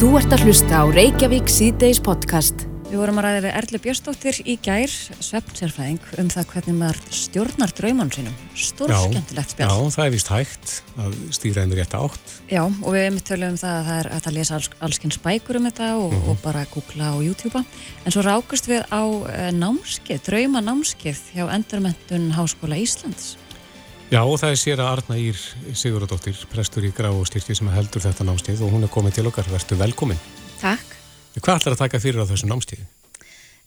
Þú ert að hlusta á Reykjavík síðdeis podcast. Við vorum að ræða við Erlu Björstóttir í gær, svefnsérfræðing, um það hvernig maður stjórnar draumann sínum. Stór skemmtilegt spjall. Já, það er vist hægt að stýra henni rétt átt. Já, og við hefum tölum um það að það er að það lesa alls, allskinn spækur um þetta og, mm -hmm. og bara googla og youtubea. En svo rákust við á uh, námskeið, drauma námskeið hjá Endurmentun Háskóla Íslands. Já, og það er sér að Arna Ír Sigurðardóttir, prestur í Grá og styrki sem heldur þetta námskeið og hún er komið til okkar. Vertu velkomin. Takk. Hvað ætlar að taka fyrir á þessu námstíði?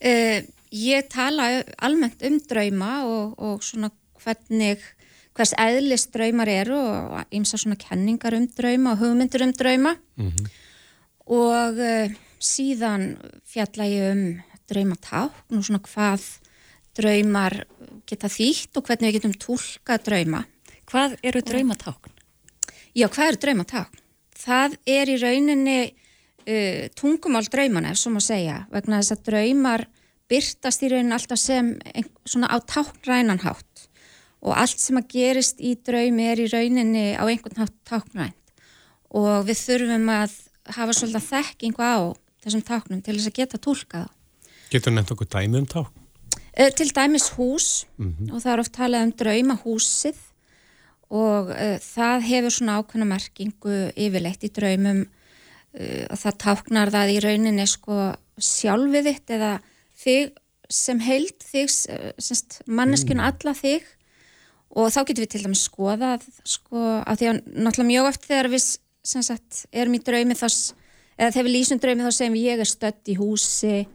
Uh, ég tala almennt um drauma og, og svona hvernig, hvers eðlist draumar eru og eins og svona kenningar um drauma og hugmyndir um drauma mm -hmm. og uh, síðan fjalla ég um draumatákn og svona hvað draumar geta þýtt og hvernig við getum tólka drauma. Hvað eru draumatákn? Já, hvað eru draumatákn? Það er í rauninni uh, tungumál draumana, ef svo má segja, vegna þess að draumar byrtast í raunin alltaf sem ein, svona á táknrænanhátt og allt sem að gerist í draumi er í rauninni á einhvern hátt táknrænt og við þurfum að hafa svolítið þekkingu á þessum táknum til þess að geta tólkað. Getur nefnt okkur dæmi um tákn? Uh, til dæmis hús mm -hmm. og það er oft talað um draumahúsið og uh, það hefur svona ákveðna merkingu yfirleitt í draumum uh, og það táknar það í rauninni sko sjálfið þitt eða þig sem held þig, manneskinu mm. alla þig og þá getum við til dæmis skoðað sko af því að náttúrulega mjög oft þegar við sagt, erum í draumi þess, eða þegar við lýsum draumi þá segjum við ég er stött í húsi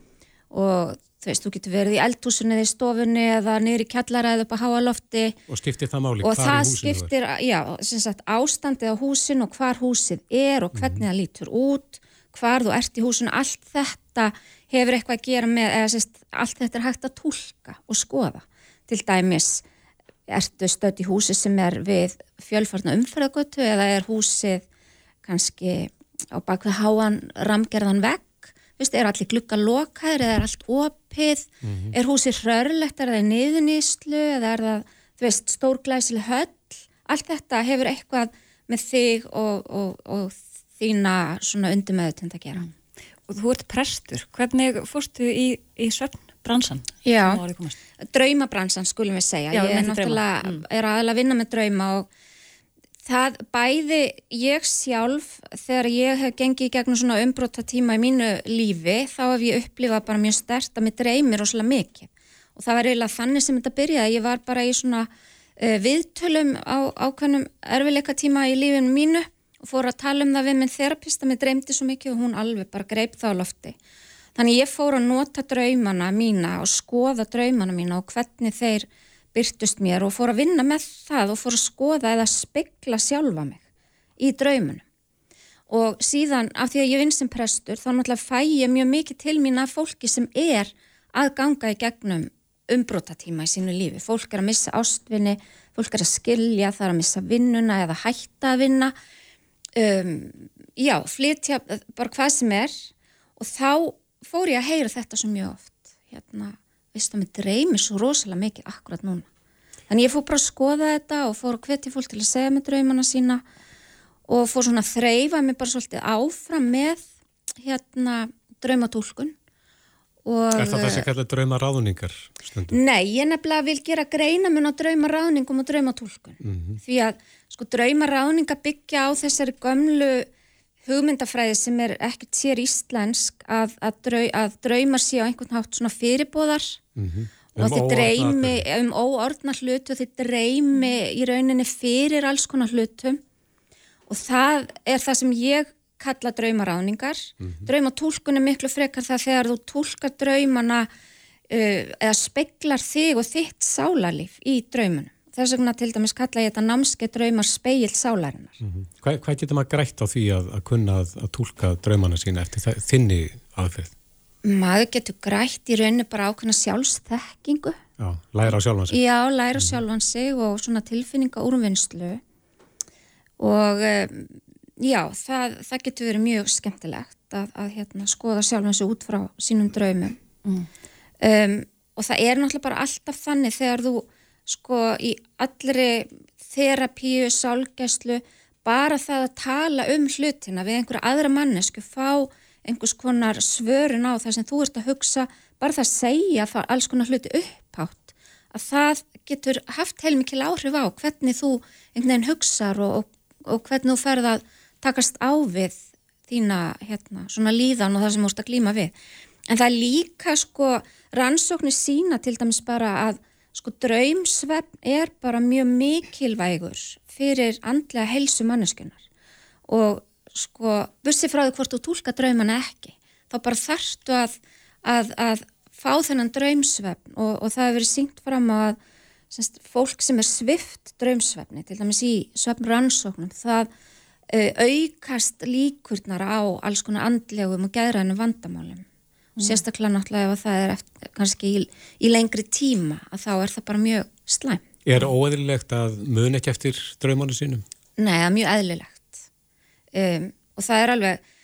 og þú veist, þú getur verið í eldhúsunni eða í stofunni eða niður í kjallara eða upp á háalofti og skiptir það máli, og það skiptir, já, sem sagt, ástandið á húsin og hvar húsið er og hvernig mm. það lítur út hvar þú ert í húsinu, allt þetta hefur eitthvað að gera með, eða sérst, allt þetta er hægt að tólka og skoða. Til dæmis, ertu stödd í húsi sem er við fjölfarnar umfærðagötu eða er húsið kannski á bakvið háan ramgerðan vegg Vist, er allir glukka lokaður eða er allt opið, mm -hmm. er húsið hrörlegt, er það niðuníslu eða er það, þú veist, stórglæsileg höll, allt þetta hefur eitthvað með þig og, og, og þína svona undumöðutund að gera. Og þú ert prestur, hvernig fórstu í, í svefnbransan? Já, draumabransan skulum við segja, Já, ég er náttúrulega, mm. er aðalega að vinna með drauma og Það bæði ég sjálf þegar ég hef gengið í gegnum svona umbróta tíma í mínu lífi þá hef ég upplifað bara mjög stert að mér dreymir ósala mikið og það var eiginlega þannig sem þetta byrjaði. Ég var bara í svona uh, viðtölum á ákveðnum erfileika tíma í lífinu mínu og fór að tala um það við minn þerapist að mér dreymdi svo mikið og hún alveg bara greip það á lofti. Þannig ég fór að nota draumana mína og skoða draumana mína og hvernig þeir byrtust mér og fór að vinna með það og fór að skoða eða spekla sjálfa mig í draumunum. Og síðan af því að ég vinn sem prestur þá náttúrulega fæ ég mjög mikið til mín af fólki sem er að ganga í gegnum umbrótatíma í sínu lífi. Fólk er að missa ástvinni, fólk er að skilja, það er að missa vinnuna eða hætta að vinna. Um, já, flytja bara hvað sem er og þá fór ég að heyra þetta svo mjög oft. Hérna, veist að mér dreymi svo rosalega mikið akkurat núna. Þannig ég fór bara að skoða þetta og fór að hvetja fólk til að segja með draumana sína og fór svona að þreyfa mig bara svolítið áfram með hérna draumatúlkun. Er það þessi kallar draumaráðningar? Nei, ég nefnilega vil gera greina mun á draumaráðningum og draumatúlkun. Mm -hmm. Því að sko draumaráðninga byggja á þessari gömlu hugmyndafræði sem er ekkert sér íslensk að, að, drau, að draumar séu á einhvern hátt svona fyrirbóðar mm -hmm. um og þið dreymi um óordna hlutu og þið dreymi í rauninni fyrir alls konar hlutum. Og það er það sem ég kalla draumaráningar mm -hmm. draumatúlkun er miklu frekar það þegar þú túlkar draumana uh, eða speklar þig og þitt sálarlíf í draumunum Þess vegna til dæmis kalla ég þetta námskeið draumar speil sálarinnar. Mm -hmm. Hvað, hvað getur maður grætt á því að, að kunna að, að tólka draumana sína eftir þinni aðferð? Maður getur grætt í rauninu bara ákveðna sjálfsþekkingu. Já, læra á sjálfan sig. Já, læra á mhm. sjálfan sig og svona tilfinninga úrvinnslu og já, það, það getur verið mjög skemmtilegt að, að hérna, skoða sjálfan sig út frá sínum draumum. Mm. Um, og það er náttúrulega bara alltaf þannig þegar þú sko í allri þerapíu, sálgæslu bara það að tala um hlutina við einhverja aðra mannesku, fá einhvers konar svörun á það sem þú ert að hugsa, bara það að segja það alls konar hluti upphátt, að það getur haft heilmikil áhrif á hvernig þú einhvern veginn hugsar og, og, og hvernig þú ferð að takast á við þína hérna, svona líðan og það sem þú ert að glíma við. En það er líka sko rannsóknir sína til dæmis bara að sko draumsvefn er bara mjög mikilvægur fyrir andlega helsu manneskunar og sko bussi frá því hvort þú tólka draumana ekki þá bara þarftu að, að, að fá þennan draumsvefn og, og það hefur verið syngt fram að semst, fólk sem er svift draumsvefni til dæmis í svefn rannsóknum það uh, aukast líkurnar á alls konar andlegum og gæðrænum vandamálum. Sérstaklega náttúrulega ef það er eftir, kannski í, í lengri tíma að þá er það bara mjög slæm. Er óeðlilegt að mun ekki eftir draumánu sínum? Nei, það er mjög eðlilegt um, og það er alveg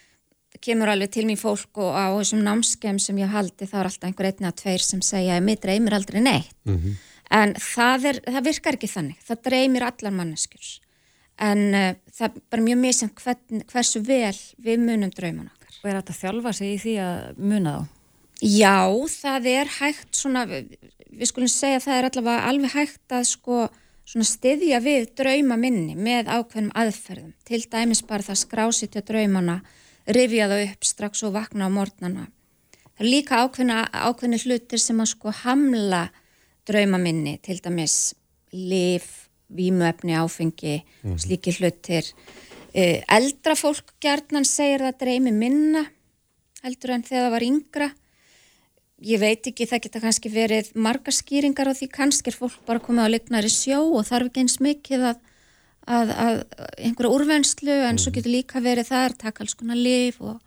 kemur alveg til mér fólk og á þessum námskeim sem ég haldi þá er alltaf einhver einni að tveir sem segja að mig dreymir aldrei neitt mm -hmm. en það, er, það virkar ekki þannig það dreymir allar manneskjur en uh, það er bara mjög misjant hversu vel við munum drauman okkar Og er þetta að þjálfa sig í því að muna þá? Já, það er hægt svona, við skulum segja að það er allavega alveg hægt að sko svona styðja við drauma minni með ákveðnum aðferðum. Til dæmis bara það skrásitja draumana, rifja það upp strax og vakna á morgnana. Það er líka ákveðna, ákveðni hlutir sem að sko hamla drauma minni, til dæmis lif, vímuefni, áfengi, mm. slíki hlutir eldra fólk gerðnan segir það dreymi minna heldur en þegar það var yngra. Ég veit ekki, það geta kannski verið marga skýringar á því kannski er fólk bara komið á leiknari sjó og þarf ekki eins mikið að, að, að einhverja úrvennslu en svo mhm. getur líka verið þar, taka alls konar lif og,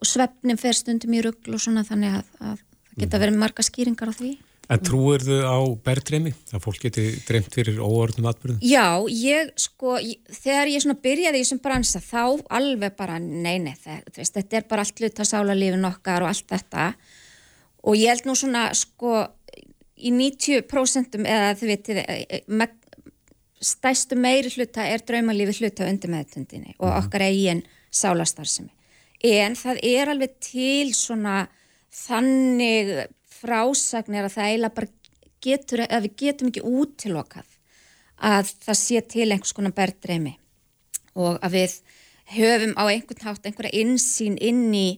og svefnin fer stundum í rugglu og svona þannig að, að það geta mhm. verið marga skýringar á því. En trúir þau á berðdreymi? Að fólk geti dreymt fyrir óorðnum atbyrðum? Já, ég sko, ég, þegar ég svona byrjaði í þessum bransa þá alveg bara, nei, nei, það, þetta er bara allt luta sálarlífin okkar og allt þetta og ég held nú svona sko í 90% eða þið veitir, e, e, stæstu meiri hluta er draumalífi hluta undir meðtundinni og mhm. okkar eigin sálastarsemi. En það er alveg til svona þannig frásagnir að það eiginlega bara getur, að við getum ekki útilokað að það sé til einhvers konar berðdreimi og að við höfum á einhvern hátt einhverja insýn inn í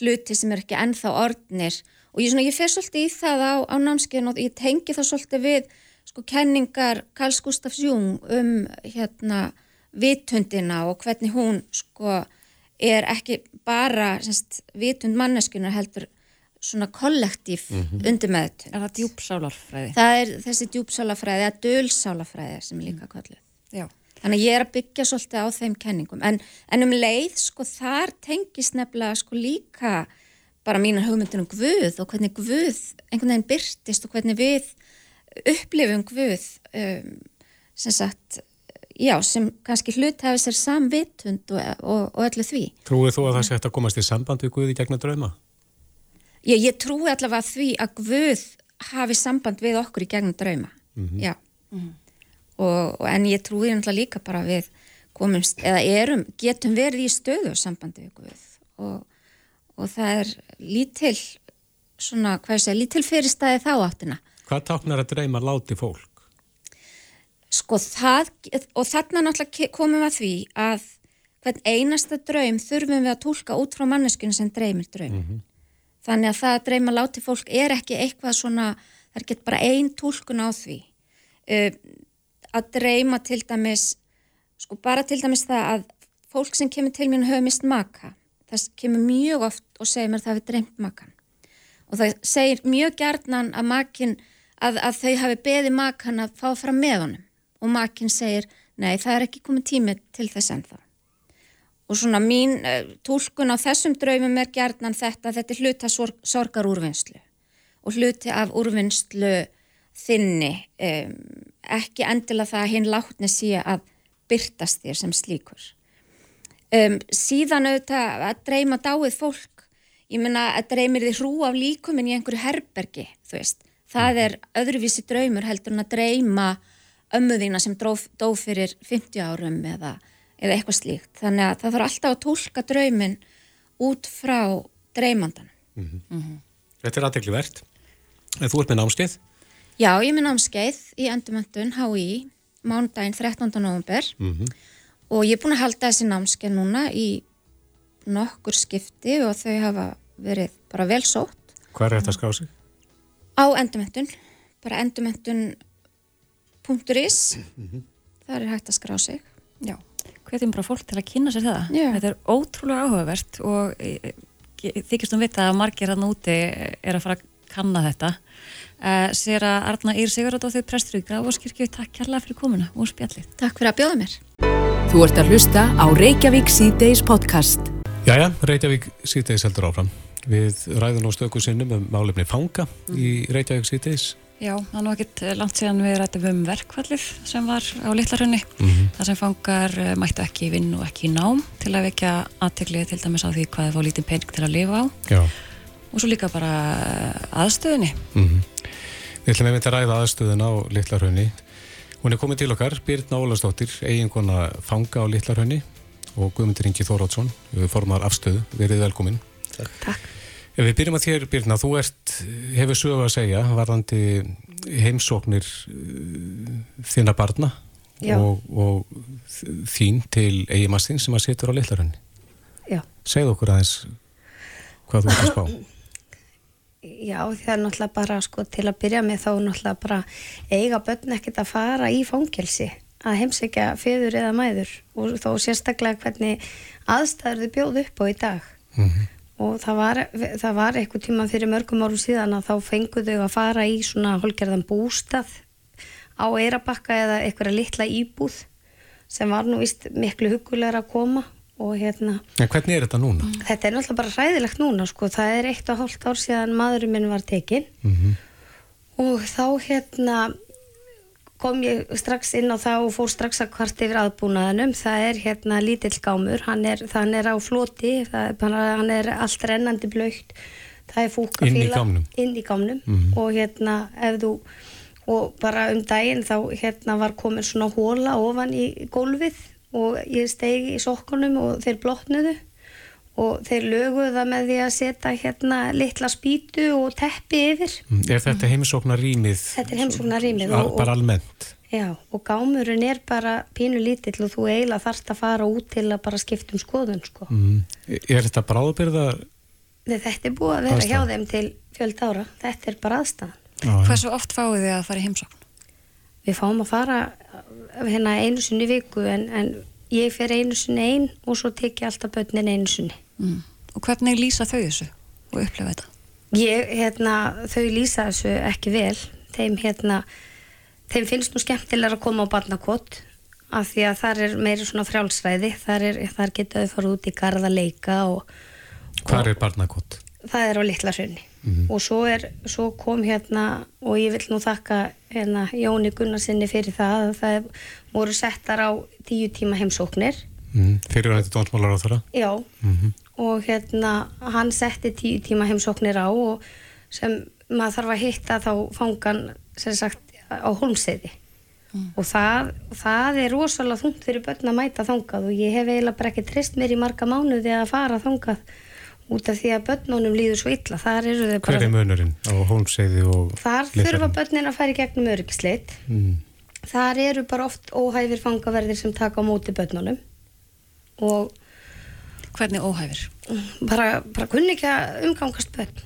hluti sem er ekki ennþá ordnir og ég, ég fer svolítið í það á, á námskeiðin og ég tengi það svolítið við sko kenningar Karls Gustafs Jung um hérna vitundina og hvernig hún sko er ekki bara semst, vitund manneskunar heldur svona kollektív mm -hmm. undir meðtun. Er það djúpsálarfræði? Það er þessi djúpsálarfræði eða dölsálarfræði sem er líka kolluð. Já. Þannig að ég er að byggja svolítið á þeim kenningum. En, en um leið, sko, þar tengis nefnilega sko líka bara mínar hugmyndir um Guð og hvernig Guð einhvern veginn byrtist og hvernig við upplifum Guð um, sem sagt, já, sem kannski hlut hefur sér samvitund og, og, og öllu því. Trúið þú að það sé hægt að komast í samband við Guði gegna drauma? Ég, ég trúi allavega því að Guð hafi samband við okkur í gegnum drauma. Mm -hmm. Já. Mm -hmm. og, og, en ég trúi náttúrulega líka bara við komumst, eða erum, getum verið í stöðu sambandi við Guð og, og það er lítil svona, hvað ég segja, lítil fyrirstæði þá áttina. Hvað táknar að drauma láti fólk? Sko það, og þarna náttúrulega komum við að því að hvern einasta draum þurfum við að tólka út frá manneskinu sem dreymir draum. Mm -hmm. Þannig að það að dreyma láti fólk er ekki eitthvað svona, það er ekki bara einn tólkun á því. Uh, að dreyma til dæmis, sko bara til dæmis það að fólk sem kemur til mér höfum mist maka, það kemur mjög oft og segir mér það við dreymt makan. Og það segir mjög gerðnan að makin, að, að þau hafi beði makan að fá fram með honum. Og makin segir, nei það er ekki komið tími til þess ennþá og svona mín eh, tólkun á þessum draumum er gerðnan þetta þetta er hluti af sorg, sorgar úrvinnslu og hluti af úrvinnslu þinni um, ekki endilega það að hinn látni sé að byrtast þér sem slíkur. Um, síðan auðvitað að dreyma dáið fólk. Ég menna að dreymir þið hrú af líkuminn í einhverju herbergi veist, það er öðruvísi draumur heldur en að dreyma ömmuðina sem dó fyrir 50 árum eða eða eitthvað slíkt. Þannig að það þarf alltaf að tólka draumin út frá dreymandan. Mm -hmm. Þetta er aðteglivert. En þú ert með námskeið? Já, ég er með námskeið í endumöndun HÍ mánudaginn 13. november mm -hmm. og ég er búin að halda þessi námskeið núna í nokkur skipti og þau hafa verið bara vel sótt. Hvað er þetta að skrá sig? Á endumöndun, bara endumöndun .is mm -hmm. það er hægt að skrá sig Já, hvetjum bara fólk til að kynna sér það Já. þetta er ótrúlega áhugavert og e, e, þykistum vita að margir hann úti er að fara að kanna þetta uh, sér að Arna Ír Sigurðardóttir prestur í Grafóskirkju, takk kærlega fyrir komuna og spjallið. Takk fyrir að bjóða mér Þú ert að hlusta á Reykjavík C-Days podcast Jæja, Reykjavík C-Days heldur áfram við ræðum á stöku sinnum um málefni fanga mm. í Reykjavík C-Days Já, það er nú ekkit langt síðan við rættum um verkvallið sem var á Littlarhönni mm -hmm. þar sem fangar eh, mættu ekki í vinn og ekki í nám til að vekja aðteglið til dæmis á því hvað það fá lítið pening til að lifa á Já. og svo líka bara aðstöðinni mm -hmm. Við ætlum einmitt að ræða aðstöðin á Littlarhönni Hún er komið til okkar, Birna Ólastóttir eiginkona fanga á Littlarhönni og Guðmundur Ingi Þórótsson formar afstöðu, verið velkomin Takk, Takk. Ef við byrjum að þér, Birna, þú ert, hefur sögu að segja, varðandi heimsóknir uh, þína barna og, og þín til eigimassinn sem að setur á leillarhönni. Já. Segð okkur aðeins hvað þú ert að spá. Já, það er náttúrulega bara, sko, til að byrja með þá náttúrulega bara eiga börn ekkert að fara í fóngelsi að heimsækja feður eða mæður og þó sérstaklega hvernig aðstæður þið bjóð upp á í dag. Mhm. Mm og það var, það var eitthvað tíma fyrir mörgum árum síðan að þá fenguðu að fara í svona holgerðan bústað á Eirabakka eða eitthvað litla íbúð sem var nú vist miklu hugulegur að koma og hérna En hvernig er þetta núna? Þetta er náttúrulega bara ræðilegt núna sko, það er eitt og hálft ár síðan maðurinn minn var tekin mm -hmm. og þá hérna kom ég strax inn á það og fór strax að hvart yfir aðbúnaðanum það er hérna lítill gámur hann er, hann er á floti er, hann er allt rennandi blöytt það er fúkafíla inn í gámnum, inn í gámnum. Mm -hmm. og hérna ef þú og bara um daginn þá hérna var komin svona hóla ofan í gólfið og ég stegi í sokkunum og þeir blotnuðu og þeir löguðu það með því að setja hérna litla spýtu og teppi yfir. Mm, er þetta heimsóknar rýmið? Þetta er heimsóknar rýmið. Og, bara almennt? Já, og gámurinn er bara pínu lítill og þú eiginlega þarfst að fara út til að bara skipta um skoðun, sko. Mm. Er þetta bráðbyrða? Þetta er búið að vera aðstæðan. hjá þeim til fjöld ára. Þetta er bara aðstæðan. Hversu oft fáið þið að fara í heimsókn? Við fáum að fara hérna einu sinni viku en, en ég fer einu sinni einn og svo tek ég alltaf börnin einu sinni. Mm. Og hvernig lýsa þau þessu og upplefa þetta? Ég, hérna, þau lýsa þessu ekki vel. Þeim, hérna, þeim finnst nú skemmtilega að koma á barnakott af því að það er meiri svona frjálsræði. Þar, þar geta þau fara út í garda leika og... Hvað er barnakott? Það er á litla hrunni. Mm -hmm. Og svo, er, svo kom hérna, og ég vil nú þakka hérna, Jóni Gunnarsinni fyrir það, það voru settar á tíu tíma heimsóknir. Mm, fyrir að þetta dónsmálar á þeirra? Já. Mm -hmm og hérna hann setti tíu tíma heimsóknir á og sem maður þarf að hitta þá fangan sem sagt á holmseiði mm. og það, það er rosalega þungt fyrir börn að mæta þangað og ég hef eiginlega bara ekki trist mér í marga mánuði að fara þangað út af því að börnunum líður svo illa. Hver er munurinn á holmseiði og Þar þurfa börnin að fara í gegnum öryggisleitt mm. Þar eru bara oft óhæfir fangaverðir sem taka á móti börnunum. Og Hvernig óhæfir? Bara, bara kunni ekki að umgangast börn.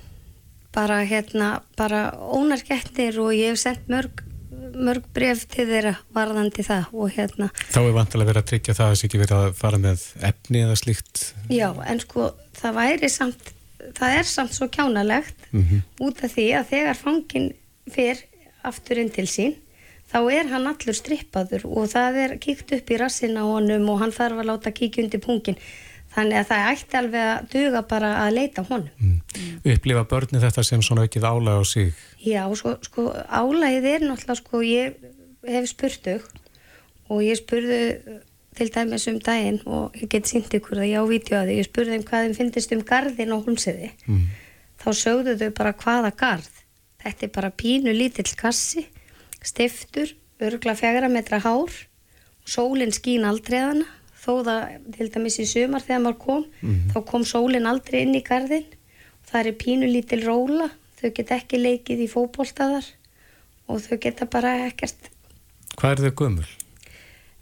Bara hérna, bara ónargetnir og ég hef sendt mörg, mörg bref til þeirra varðandi það og hérna. Þá er vantilega verið að tryggja það að það sé ekki verið að fara með efni eða slíkt? Já, en sko það væri samt, það er samt svo kjánalegt mm -hmm. út af því að þegar fangin fer aftur inn til sín þá er hann allur strippaður og það er kíkt upp í rassin á honum og hann þarf að láta kíkja undir pungin þannig að það ætti alveg að duga bara að leita honum. Mm. Upplifa börni þetta sem svona ekkið álæg á sig? Já, sko, sko álægið er náttúrulega, sko, ég hef spurt þau og ég spurðu til dæmis um daginn og ég get sínt ykkur það, ég á vítjóði, ég spurði þeim hvað þeim finnist um gardin og húnsiði. Mm. Þá sögðu þau bara hvaða gard. Þetta er bara pínu lítill kassi, stiftur, örgla fjara metra hár, sólinn skín aldreiðana þó það til dæmis í sumar þegar maður kom þá kom sólinn aldrei inn í garðin það er pínulítil róla þau geta ekki leikið í fótboltaðar og þau geta bara ekkert. Hvað er þau gömul?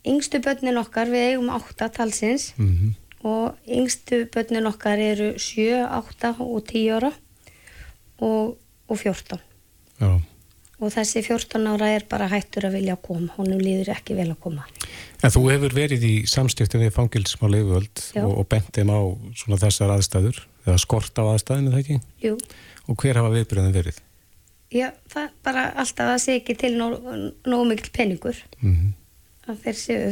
yngstu börnin okkar, við eigum átta talsins Mm og yngstu börnin okkar eru 7, 8 og 10 ára og, og 14 Já. Og þessi 14 ára er bara hættur að vilja koma honum líður ekki vel að koma En þú hefur verið í samstöftum við fangilsmáli yfirvöld og, og bent þeim á svona þessar aðstæður eða skort á aðstæðinu það ekki? Jú, Og hver hafa viðbröðin verið? já, það er bara alltaf að sé ekki til nóg, mikil peningur Mm að þeir séu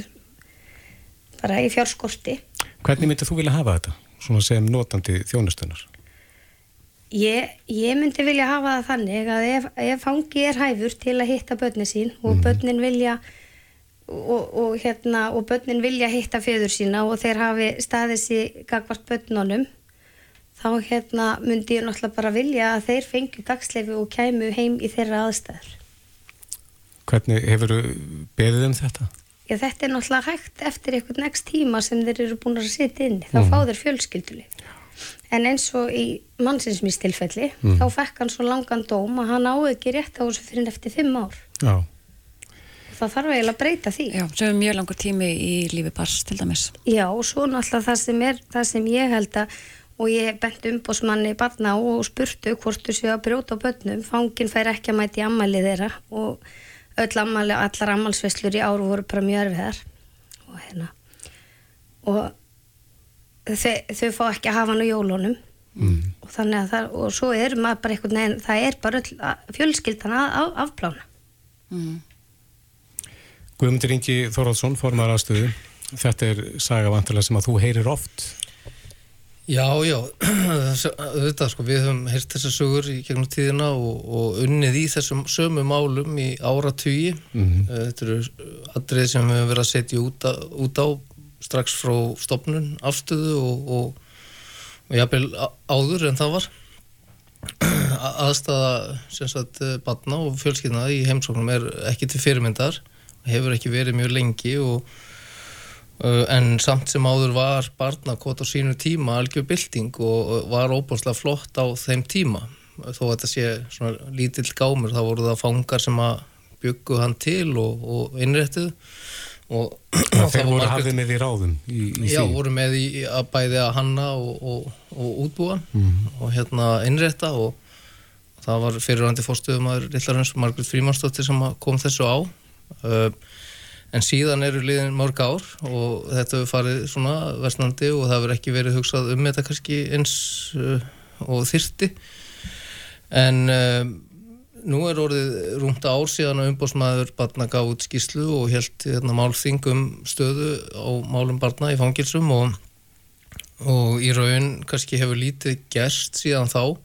bara í fjárskorti Hvernig myndið þú vilja hafa þetta? Svona sem notandi þjónustunar? Ég, ég myndi vilja hafa það þannig að ef, ef fangi er hæfur til að hitta börnin sín og börnin vilja og, og, hérna, og börnin vilja hitta fjöður sína og þeir hafi staðið sér gagvart börnunum þá hérna myndi ég náttúrulega bara vilja að þeir fengju dagsleifi og kæmu heim í þeirra aðstæður. Hvernig hefur beðið um þetta? Já, þetta er náttúrulega hægt eftir einhvern next tíma sem þeir eru búin að sitja inni. Þá fá þeir fjölskyldulif. En eins og í mannsinsmýstilfelli, þá fekk hann svo langan dóm að hann á ekki rétt á þessu fyrir eftir fimm ár. Já. Það þarf eiginlega að breyta því. Já, sem er mjög langur tími í lífi bars til dæmis. Já, og svo náttúrulega það sem er, það sem ég held að, og ég bent umbósmanni barna og spurtu hvort þú séu að brjóta á börnum, fangin fær ekki að mæti ammæli þeirra og öll ammæli, allar ammælsveslur í áru voru bara mjög erfiðar og hérna og þau, þau fá ekki að hafa hann á jólunum mm. og þannig að það, og svo er maður bara einhvern veginn, það er bara fjölskyldan að, að afplána. Mm. Guðmundur Ingi Þorvaldsson, formar aðstöðu. Þetta er saga vantilega sem að þú heyrir oft. Já, já, þetta sko, við höfum heyrt þessar sögur í gegnum tíðina og, og unnið í þessum sömu málum í áratugi. Mhm. Eh, Þetta eru atrið sem við höfum verið að setja út, a, út á strax frá stopnun, afstöðu og, og, og á- áður en það var. Aðstæða sem sagt barna og fjölskyldna í heimsóknum er ekki til fyrirmyndar, hefur ekki verið mjög lengi og Uh, en samt sem áður var barnakot á sínu tíma algjör bylting og var óbúslega flott á þeim tíma þó að þetta sé svona lítill gámur þá voru það fangar sem að byggu hann til og, og innréttuð og, og Þeir voru hafðið með í ráðum í, í Já, því. voru með í að bæði að hanna og, og, og útbúa Mhm. og hérna innrétta og það var fyrirvændi fórstöðumæður Lillarhans Margrét Frímansdóttir sem að kom þessu á uh, en síðan eru liðin mörg ár og þetta hefur farið svona versnandi og það hefur ekki verið hugsað um þetta kannski eins uh, og þyrti en uh, nú er orðið rúmta ár síðan að umbósmaður barna gaf út skýslu og held hérna, málþing um stöðu á málum barna í fangilsum og, og í raun kannski hefur lítið gerst síðan þá.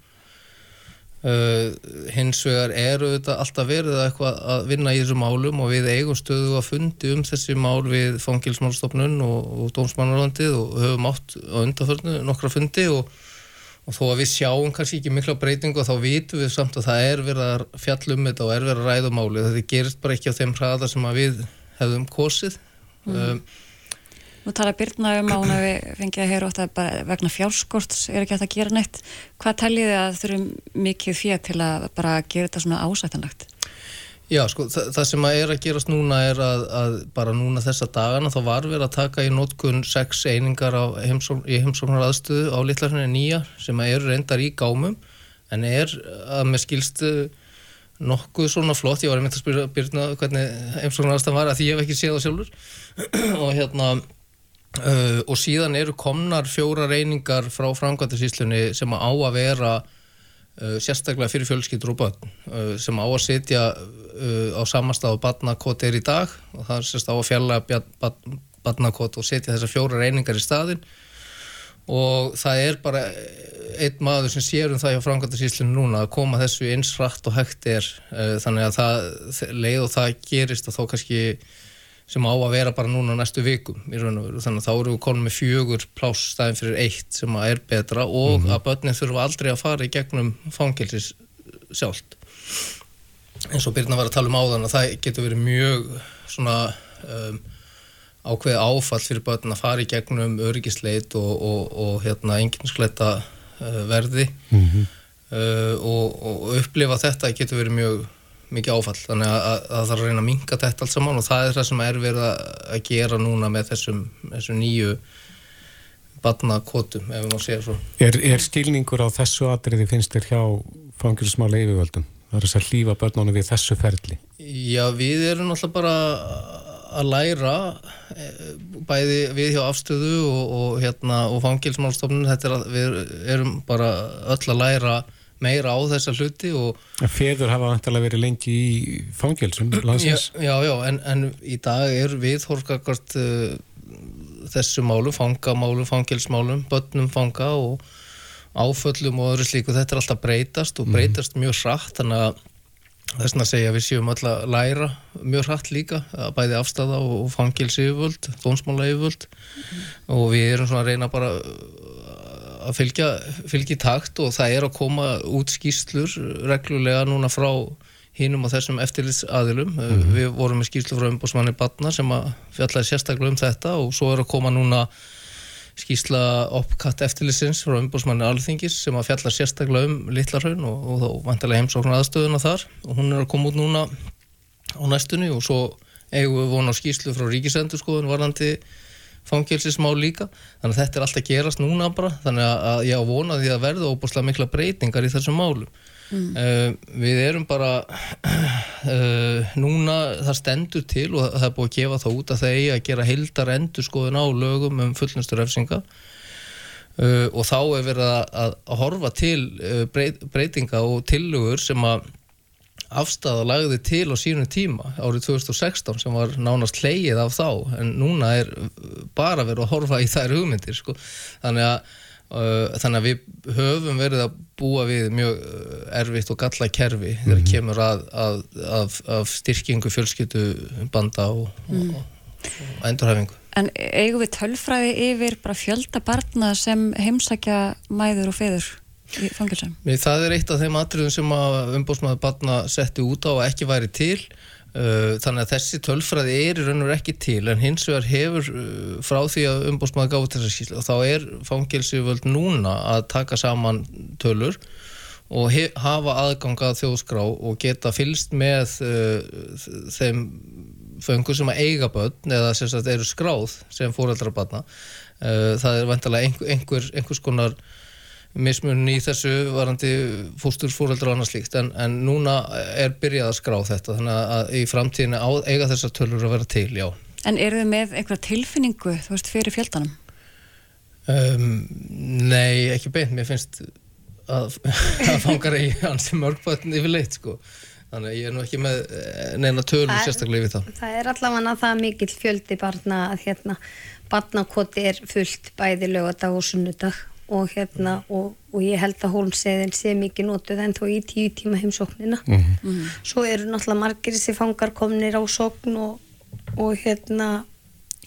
Uh, hins vegar eru þetta alltaf verið eitthvað að vinna í þessum málum og við eigum stöðu að fundi um þessi mál við fangilsmálstofnun og, og dómsmannarlandið og höfum átt á undanförnu nokkra fundi og, og þó að við sjáum kannski ekki mikla breytingu þá vitum við samt að það er verið að fjalla um þetta og er verið að ræða máli þetta gerist bara ekki á þeim hraða sem við hefðum kosið um, Nú tala Birna um að hún hefði fengið að heyra ótt að bara vegna fjárskorts er ekki að gera neitt. Hvað teljið þið að þurfum mikið fyrir til að bara gera þetta svona ásættanlegt? Já, sko, það, það sem að er að gerast núna er að, að bara núna þessa dagana þá var verið að taka í nótkun sex einingar heimsókn, í heimsóknar aðstöðu á litlarfinni nýja sem að eru reyndar í gámum en er að með skilstu nokkuð svona flott, ég var einmitt að spyrja Birna hvernig heimsóknar aðstöðan var að því ég hef ekki séð það sjálfur. Og hérna Uh, og síðan eru komnar fjóra reyningar frá framkvæmdarsýslunni sem á að vera uh, sérstaklega fyrir fjölskyldur og börn uh, sem á að setja á samastað og badnakot er í dag. Og það sérst á að fjalla badnakot og setja þessar fjóra reyningar í staðin og það er bara einn maður sem sér um það hjá framkvæmdarsýslunni núna að koma þessu eins rætt og hægt er. Uh, þannig að það leið og það gerist og þá kannski sem á að vera bara núna næstu vikum þannig að þá eru við konum með fjögur pláss staðin fyrir eitt sem að er betra og að börnin þurfa aldrei að fara í gegnum fangilsis sjálft eins og Birna var að tala um áðan að það getur verið mjög svona um, ákveði áfall fyrir börn að fara í gegnum öryggisleit og, og, og hérna enginskleita uh, verði mm -hmm. uh, og, og upplifa þetta getur verið mjög mikið áfall þannig að, að, að það þarf að reyna að minga þetta allt saman og það er það sem er verið að gera núna með þessum, þessum nýju badnakotum ef við má segja svo Er, er skilningur á þessu atriði finnst þér hjá fangilsmála yfirvöldum? Það er þess að hlýfa börnunum við þessu ferli. Já, við erum náttúrulega bara að læra eh, bæði við hjá afstöðu og, og, hérna, og fangilsmálstofnun þetta er að við erum bara öll að læra meira á þessa hluti og Feður hafa vantilega verið lengi í fangilsum landsins? Já, já, en, en í dag er við horfkakart uh, eh, þessu málu, fangamálum, fangilsmálum börnum fanga og áföllum og öðru slíku, þetta er alltaf breytast og mhm. breytast mjög hratt, þannig að þess að segja við séum alltaf að læra mjög hratt líka, bæði afstæða og fangilsi yfirvöld, þónsmála yfirvöld mm. og við erum svona að reyna bara uh, að fylgja, í takt og það er að koma út skýrslur reglulega núna frá hinnum og þessum eftirlitsaðilum mm. við vorum með skýrslu frá umbúsmanni Batna sem að fjallaði sérstaklega um þetta og svo er að koma núna skýsla opkatt eftirlisins frá umbúrsmanni Alþingis sem að fjalla sérstaklega um Littlarhaun og, og þá vantilega heimsóknar aðstöðuna þar. Og hún er að koma út núna á næstunni og svo eigum við vona á skýslu frá Ríkisendurskoðun varandi fangilsismál líka. Þannig að þetta er alltaf gerast núna bara. Þannig að ég á vona því að verða óbúrslega mikla breytingar í þessum málum Mm. Uh, við erum bara uh, núna það stendur til og það er búið að gefa það út að það eigi að gera hildar endur skoðun á lögum um fullnusturrefsinga uh, og þá er verið að, að horfa til breyt, breytinga og tillögur sem að afstæða lagði til á sínum tíma árið 2016 sem var nánast hleyið af þá en núna er bara verið að horfa í þær hugmyndir sko. þannig að þannig að við höfum verið að búa við mjög uh, erfitt og galla kerfi mm -hmm. þegar kemur að, að, að, að styrkingu fjölskyttu banda og, mm. og, og endurhæfingu En eigum við tölfræði yfir bara fjölda barna sem heimsækja mæður og feður í fangilsum? Það er eitt af þeim atriðum sem að umbósmaður barna setti út á að ekki væri til þannig að þessi tölfræði er í raun og ekki til en hins vegar hefur uh, frá því að umbótsmaður gáði þessa skýrslu og þá er fangilsivöld núna að taka saman tölur og hafa aðgangað þjóðskrá og geta fylst með uh, þeim föngur sem að eiga börn eða sem sagt eru skráð sem fóröldra barna. Það er vantilega einhver, einhvers konar mismun í þessu varandi fóstur, fóreldra og annað slíkt en, en núna er byrjað að skrá þetta þannig að í framtíðinu á, eiga þessar tölur að vera til, já. En eru þið með eitthvað tilfinningu, þú veist, fyrir fjöldanum? Um, nei, ekki beint, mér finnst að, að fangar í hansi mörgbötn yfir leitt, sko þannig að ég er nú ekki með eh, neina tölur sérstaklega yfir það. Það er allavega það mikill fjöldi barna að hérna barnakoti er fullt bæði lögadag og sunnudag og hérna og, og ég held að hólmseðin sé mikið notuð en þó í tíu tíma heimsóknina. Mm -hmm. svo eru náttúrulega margir þessi fangar komnir á sókn og, og hérna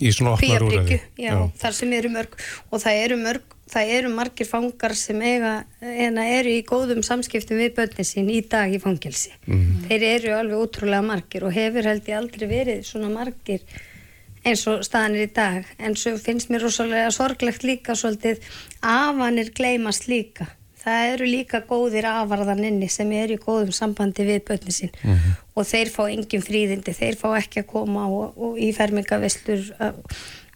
í svona opnar úröði þar sem eru mörg og það eru mörg það eru margir fangar sem eiga hérna eru í góðum samskiptum við börnin sín í dag í fangelsi. Mm -hmm. þeir eru alveg útrúlega margir og hefur held ég aldrei verið svona margir eins og staðanir í dag en svo finnst mér rosalega sorglegt líka svolítið afanir gleymast líka það eru líka góðir afarðaninni sem eru í góðum sambandi við börni sín mm -hmm. og þeir fá engin fríðindi þeir fá ekki að koma og, og í fermingavislur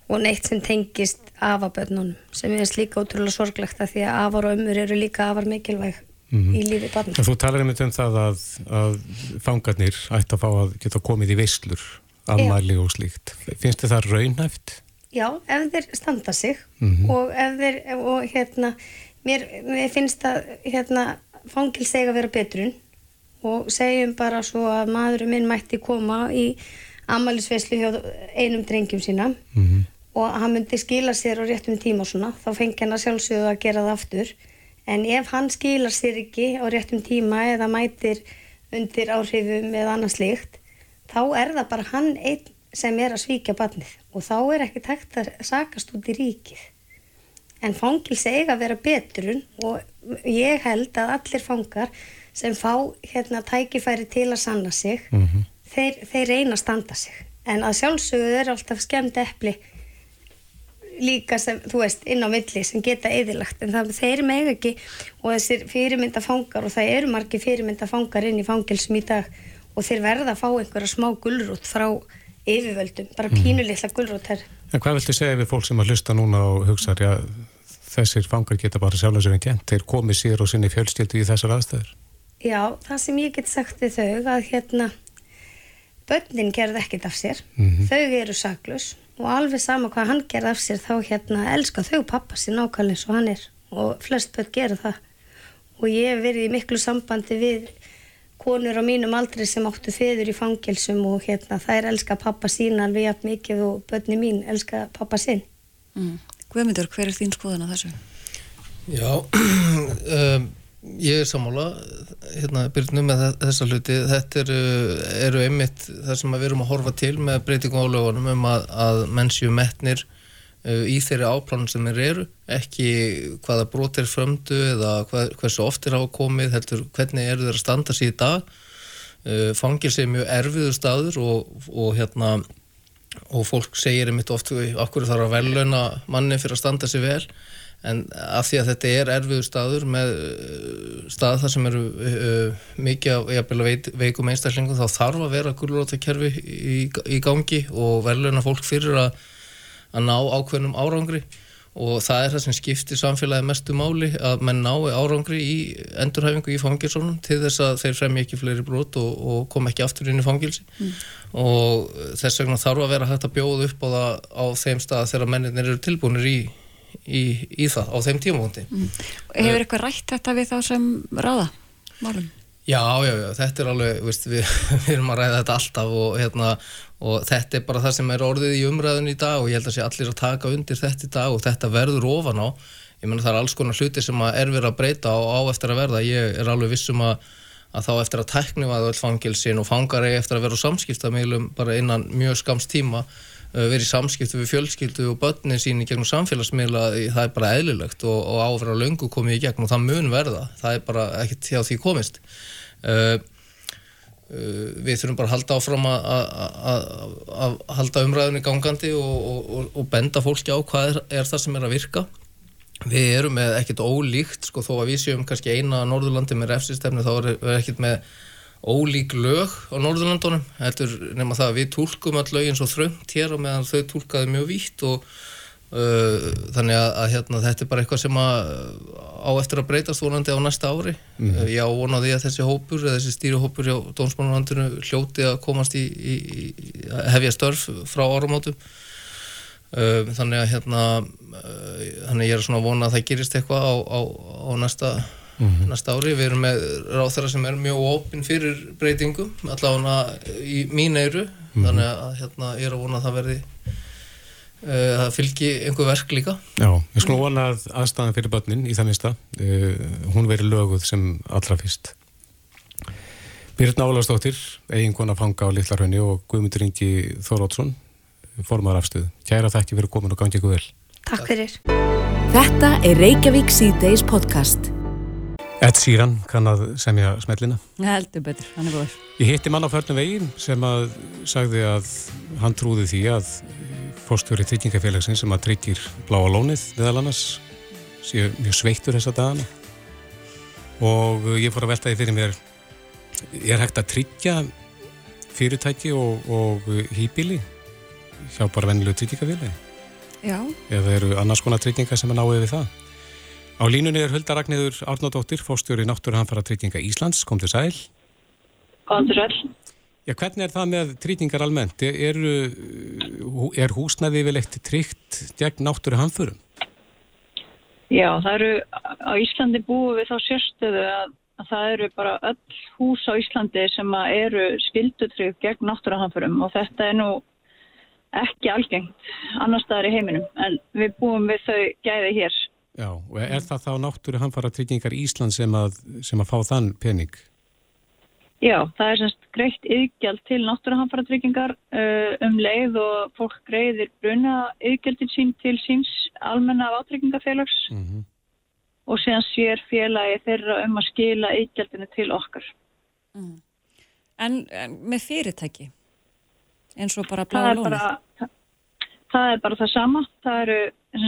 og neitt sem tengist afabörnunum sem er líka ótrúlega sorglegt að því að afar og ömur eru líka afar mikilvæg mm -hmm. í lífi barna. Þú talar einmitt um það að, að fangarnir ætti að fá að geta komið í veislur afmæli og slíkt. Finnst þið það raunhæft? Já, ef þeir standa sig mm -hmm. og ef þeir, og hérna, mér, mér finnst það, hérna, fangilsega að vera betrun og segjum bara svo að maðurinn minn mætti koma í amalisveislu hjá einum drengjum sína mm -hmm. og hann myndi skila sér á réttum tíma og svona, þá fengi hann að sjálfsögðu að gera það aftur en ef hann skilar sér ekki á réttum tíma eða mætir undir áhrifum eða annað slikt þá er það bara hann einn sem er að svíkja barnið. Og þá er ekki tækt að sakast út í ríkið. En fangilsi eiga að vera betrun og ég held að allir fangar sem fá hérna tækifæri til að sanna sig mm -hmm. þeir, þeir reyna að standa sig. En að sjálfsögðu er alltaf skemmt epli líka sem, þú veist, inn á milli sem geta eðilagt, en það þeir meg ekki og þessir fyrirmyndafangar og það eru margi fyrirmyndafangar inn í fangilsum í dag og þeir verða að fá einhverja smá gullrút frá yfirvöldum, bara mm. pínulitla gullrút her. En hvað viltu segja við fólk sem að hlusta núna og hugsa já, þessir fangar geta bara sjálf og sér en gent, þeir komið sér og sinni fjölstildu í þessar aðstæður? Já, það sem ég get sagt við þau að hérna börnin gerði ekkit af sér, mm -hmm. þau eru saklus og alveg sama hvað hann gerði af sér þá hérna elska þau pappa sín nákvæmlega eins og hann er og flest börn gera það og ég hef verið í miklu sambandi við konur á mínum aldri sem áttu feður í fangilsum og hérna þær elska pappa sín alveg jafn mikið og börni mín elska pappa sín mm. Guðmundur, hver er þín skoðan á þessu? Já um, ég er sammála hérna byrjum með þessa hluti þetta eru, eru einmitt það sem við erum að horfa til með breytingum álögunum um að, að mennsju metnir uh, í þeirri áplanum sem þeir eru ekki hvaða brot er frömdu eða hvað, hversu oft er á komið heldur hvernig eru þeir að standa sér í dag. Uh, fangir sér mjög erfiðu staður og, og hérna og fólk segir einmitt oft okkur þarf að veluna manni fyrir að standa sér vel? En af því að þetta er erfiður staður með uh, stað þar sem eru uh, mikið veit, veikum einstaklingum þá þarf að vera gulluróttakerfi í, í gangi og verðluna fólk fyrir að, að ná ákveðnum árangri og það er það sem skiptir samfélagi mestu máli að menn nái árangri í endurhæfingu í fangilsónum til þess að þeir fremja ekki fleiri brot og, og kom ekki aftur inn í fangilsi mm. og þess vegna þarf að vera hægt að bjóða upp á, það, á þeim stað þegar menninir eru tilbúinir í í, í það á þeim tímafóndi mm. Hefur eitthvað rætt þetta við þá sem ráða málum? Já, já, já, þetta er alveg, veist, við, við erum að ræða þetta alltaf og, hérna, og þetta er bara það sem er orðið í umræðun í dag og ég held að sé allir að taka undir þetta í dag og þetta verður ofan á. Ég menna það er alls konar hluti sem er verið að breyta og á eftir að verða, ég er alveg vissum að, að þá eftir að tækni var öll fangilsin og fangari eftir að vera samskiptamílum bara innan mjög skamst tíma Uh, verið samskiptu við fjölskyldu og börnin sín í gegnum samfélagsmiðla það er bara eðlilegt og, og áfra löngu komið í gegn og það mun verða. Það er bara ekkert hjá því komist. Uh, við þurfum bara að halda áfram að halda umræðunni gangandi og, og, og benda fólki á hvað er, er það sem er að virka. Við erum með ekkert ólíkt sko þó að við séum kannski eina Norðurlandi með refsistefni þá er ekkert með ólík lög á Norðurlandunum heldur nema það að við tólkum all lögin svo þröngt hér og meðan þau tólkaði mjög vítt og þannig að, að hérna, þetta er bara eitthvað sem að á eftir að breytast vonandi á næsta ári mm. uh, ég ávonaði að þessi hópur eða þessi stýrihópur hjá Dómsmálanlandinu hljóti að komast í, í, í hefja störf frá áramótum uh, þannig að hérna þannig að ég er svona að vona að það gerist eitthvað á, á, á næsta mm -hmm. næsta ári. Við erum með ráþara sem er mjög opinn fyrir breytingum, allavega í mín eiru, mm -hmm. þannig að hérna, ég er að vona að það verði það fylgi einhver verk líka. Já, ég skulum vona að aðstæðan fyrir börnin í þannig stað, uh, hún veri löguð sem allra fyrst. Birna Ólarsdóttir, eiginkona fanga á Littlarhönni og Guðmundur Ingi Þórótsson, formar afstöð. Kæra þakki fyrir komin og gangi ykkur vel. Takk fyrir. Þetta er Reykjavík C-Days podcast. Ed Sheeran kann að semja smellina. Það heldur betur, hann er góður. Ég hitti mann á förnum veginn sem að sagði að hann trúði því að fórstjóri tryggingafélagsins sem að tryggir bláa lónið meðal annars séu mjög sveittur þessa dagana og ég fór að velta því fyrir mér ég er hægt að tryggja fyrirtæki og, og hýbili hjá bara vennilegu tryggingafélagi. Já. Eða eru annars konar trygginga sem að náðu við það. Á línunni er Hulda Ragnæður Árnóttir, fórstjóri Náttúruhanfara treytinga Íslands, kom til sæl. Kom til sæl. Já, hvernig er það með treytingar almennt? Er, er húsnæði vel eitt tryggt gegn náttúruhanfurum? Já, það eru, á Íslandi búum við þá sérstöðu að, að það eru bara öll hús á Íslandi sem eru skildutrygg gegn náttúruhanfurum og þetta er nú ekki algengt annar staðar í heiminum en við búum við þau gæði hér. Já, og er það þá náttúru hanfara tryggingar Ísland sem að, sem að fá þann pening? Já, það er semst greitt yðgjald til náttúru hanfara tryggingar uh, um leið og fólk greiðir bruna yðgjaldin sín til síns almenna átryggingarfélags mm -hmm. og séðan sér félagi þeirra um að skila yðgjaldinu til okkar. Mm. En, en með fyrirtæki? eins og bara bláa lónið? Það, það er bara það sama. Það eru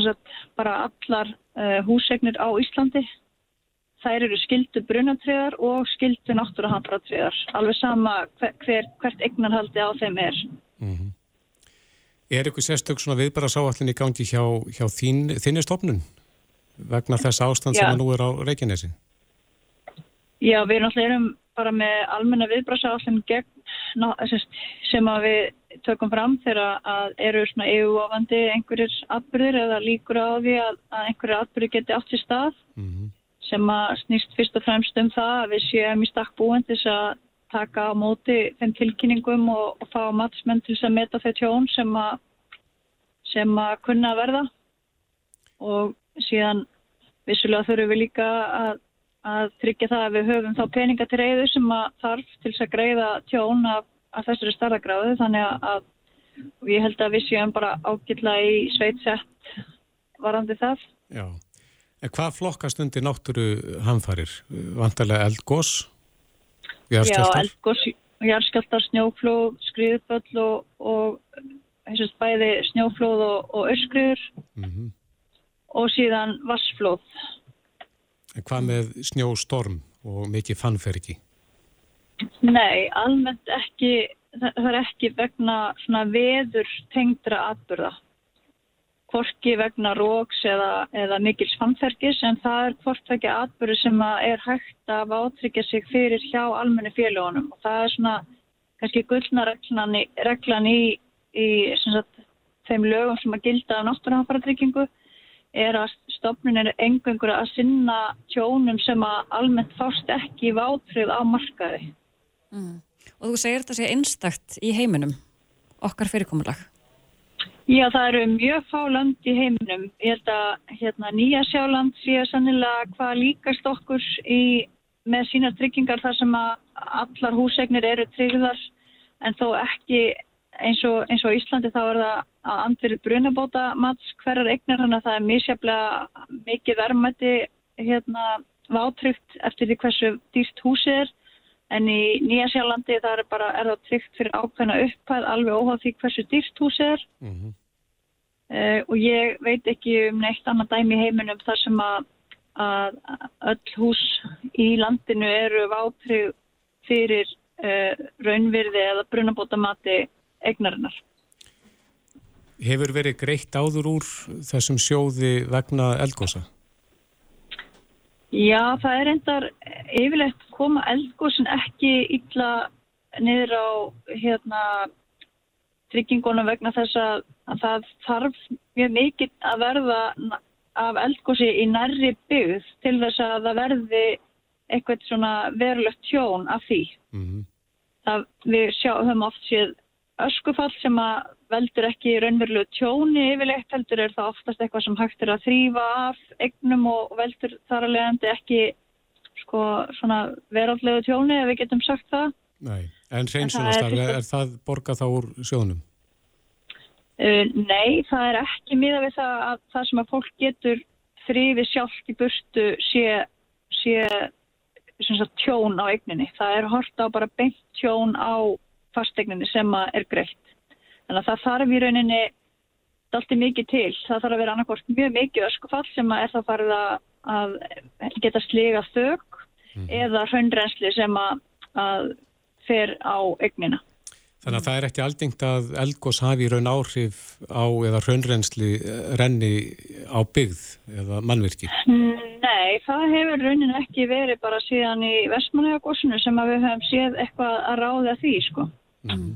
sagt, bara allar uh, húsegnir á Íslandi. Það eru skildu brunatriðar og skildu náttúruhambratriðar. Alveg sama hver, hver, hvert eignarhaldi á þeim er. Mm -hmm. Er eitthvað sérstök svona viðbara sáallin í gangi hjá, hjá þín, þinni stofnun vegna þess ástand sem nú er á Reykjanesi? Já, við erum bara með almenna ná, sem að við tökum fram þegar að eru svona EU-ofandi einhverjir atbyrðir eða líkur á því að, að einhverjir atbyrðir geti átt í stað mm -hmm. Sem að snýst fyrst og fremst um það að við séum í stakk búin til að taka á móti þeim tilkynningum og, og fá matsmenn til að meta þau tjón sem að sem að kunna að verða. Og síðan vissulega þurfum við líka að að tryggja það að við höfum þá peninga til reyðu sem að þarf til að greiða tjón af, af þessari starðagráðu þannig að ég held að við séum bara ágilla í sveitsett varandi það. Já, en hvað flokkast undir náttúru hamfarir? Vantarlega eldgós? Já, eldgós, járskjáltar, snjóflóð, skriðböll og, og heimsast bæði snjóflóð og, og öskriður mm -hmm. og síðan vassflóð. En hvað með snjóstorm og mikið fannferki? Nei, almennt ekki, það er ekki vegna svona veður tengdra atbyrða. Hvorki vegna róks eða, eða mikils fannferkis en það er hvort ekki atbyrðu sem er hægt að átryggja sig fyrir hjá almenni félagunum og það er svona kannski gullna reglan í, reglan í, í sagt, þeim lögum sem að gilda á náttúrunáttúrutryggingu er að stofnun er engangur að sinna tjónum sem að almennt fást ekki vátrið á markaði. Mm. Og þú segir þetta sé einstakt í heiminum, okkar fyrirkomulag? Já, það eru mjög fá land í heiminum. Ég held að hérna, Nýja sjáland sé sannilega hvað líkast okkur í, með sína tryggingar þar sem að allar húsegnir eru tryggðar en þó ekki eins og, eins og Íslandi þá er það að andverið brunabóta mats hverjar eignar þannig að það er mísjaflega mikið verðmætti hérna vátryggt eftir því hversu dýrt húsið er en í Nýjasjálandi það er bara er það tryggt fyrir ákveðna upphæð alveg óháð því hversu dýrt húsið er mm -hmm. Uh, og ég veit ekki um neitt annað dæmi heiminum þar sem að, að öll hús í landinu eru vátrygg fyrir uh, raunvirði eða brunabóta mati eignarinnar. Hefur verið greitt áður úr þessum sjóði vegna eldgósa? Já, það er endar yfirlegt koma eldgósin ekki illa niður á hérna, tryggingunum vegna þess að, að það þarf mjög mikið að verða af eldgósi í nærri byggð til þess að það verði eitthvað svona verulegt tjón af því. Mm -hmm. það, við sjá, höfum oft séð öskufall sem að veldur ekki raunverulegu tjóni yfirleitt heldur er það oftast eitthvað sem hægt er að þrýfa af egnum og veldur þar að leiðandi ekki sko svona veraldlegu tjóni ef við getum sagt það. Nei, en hreinsunastarfi, er, er það borgað þá úr sjónum? Uh, nei, það er ekki miða við það að það sem að fólk getur þrýfi sjálft í burtu sé, sé sagt, tjón á egninni. Það er hort á bara beint tjón á fastegninni sem er greitt. Þannig að það þarf í rauninni allt er mikið til. Það þarf að vera annarkort mjög mikið öskufall sem er það farið að geta sliga þög mm. eða hraunrensli sem að, að fer á eignina. Þannig að það er ekki aldingt að eldgós hafi raun áhrif á eða hraunrensli renni á byggð eða mannvirki? Nei, það hefur raunin ekki verið bara síðan í vestmannhegagósinu sem að við höfum séð eitthvað að ráða því sko. Mm.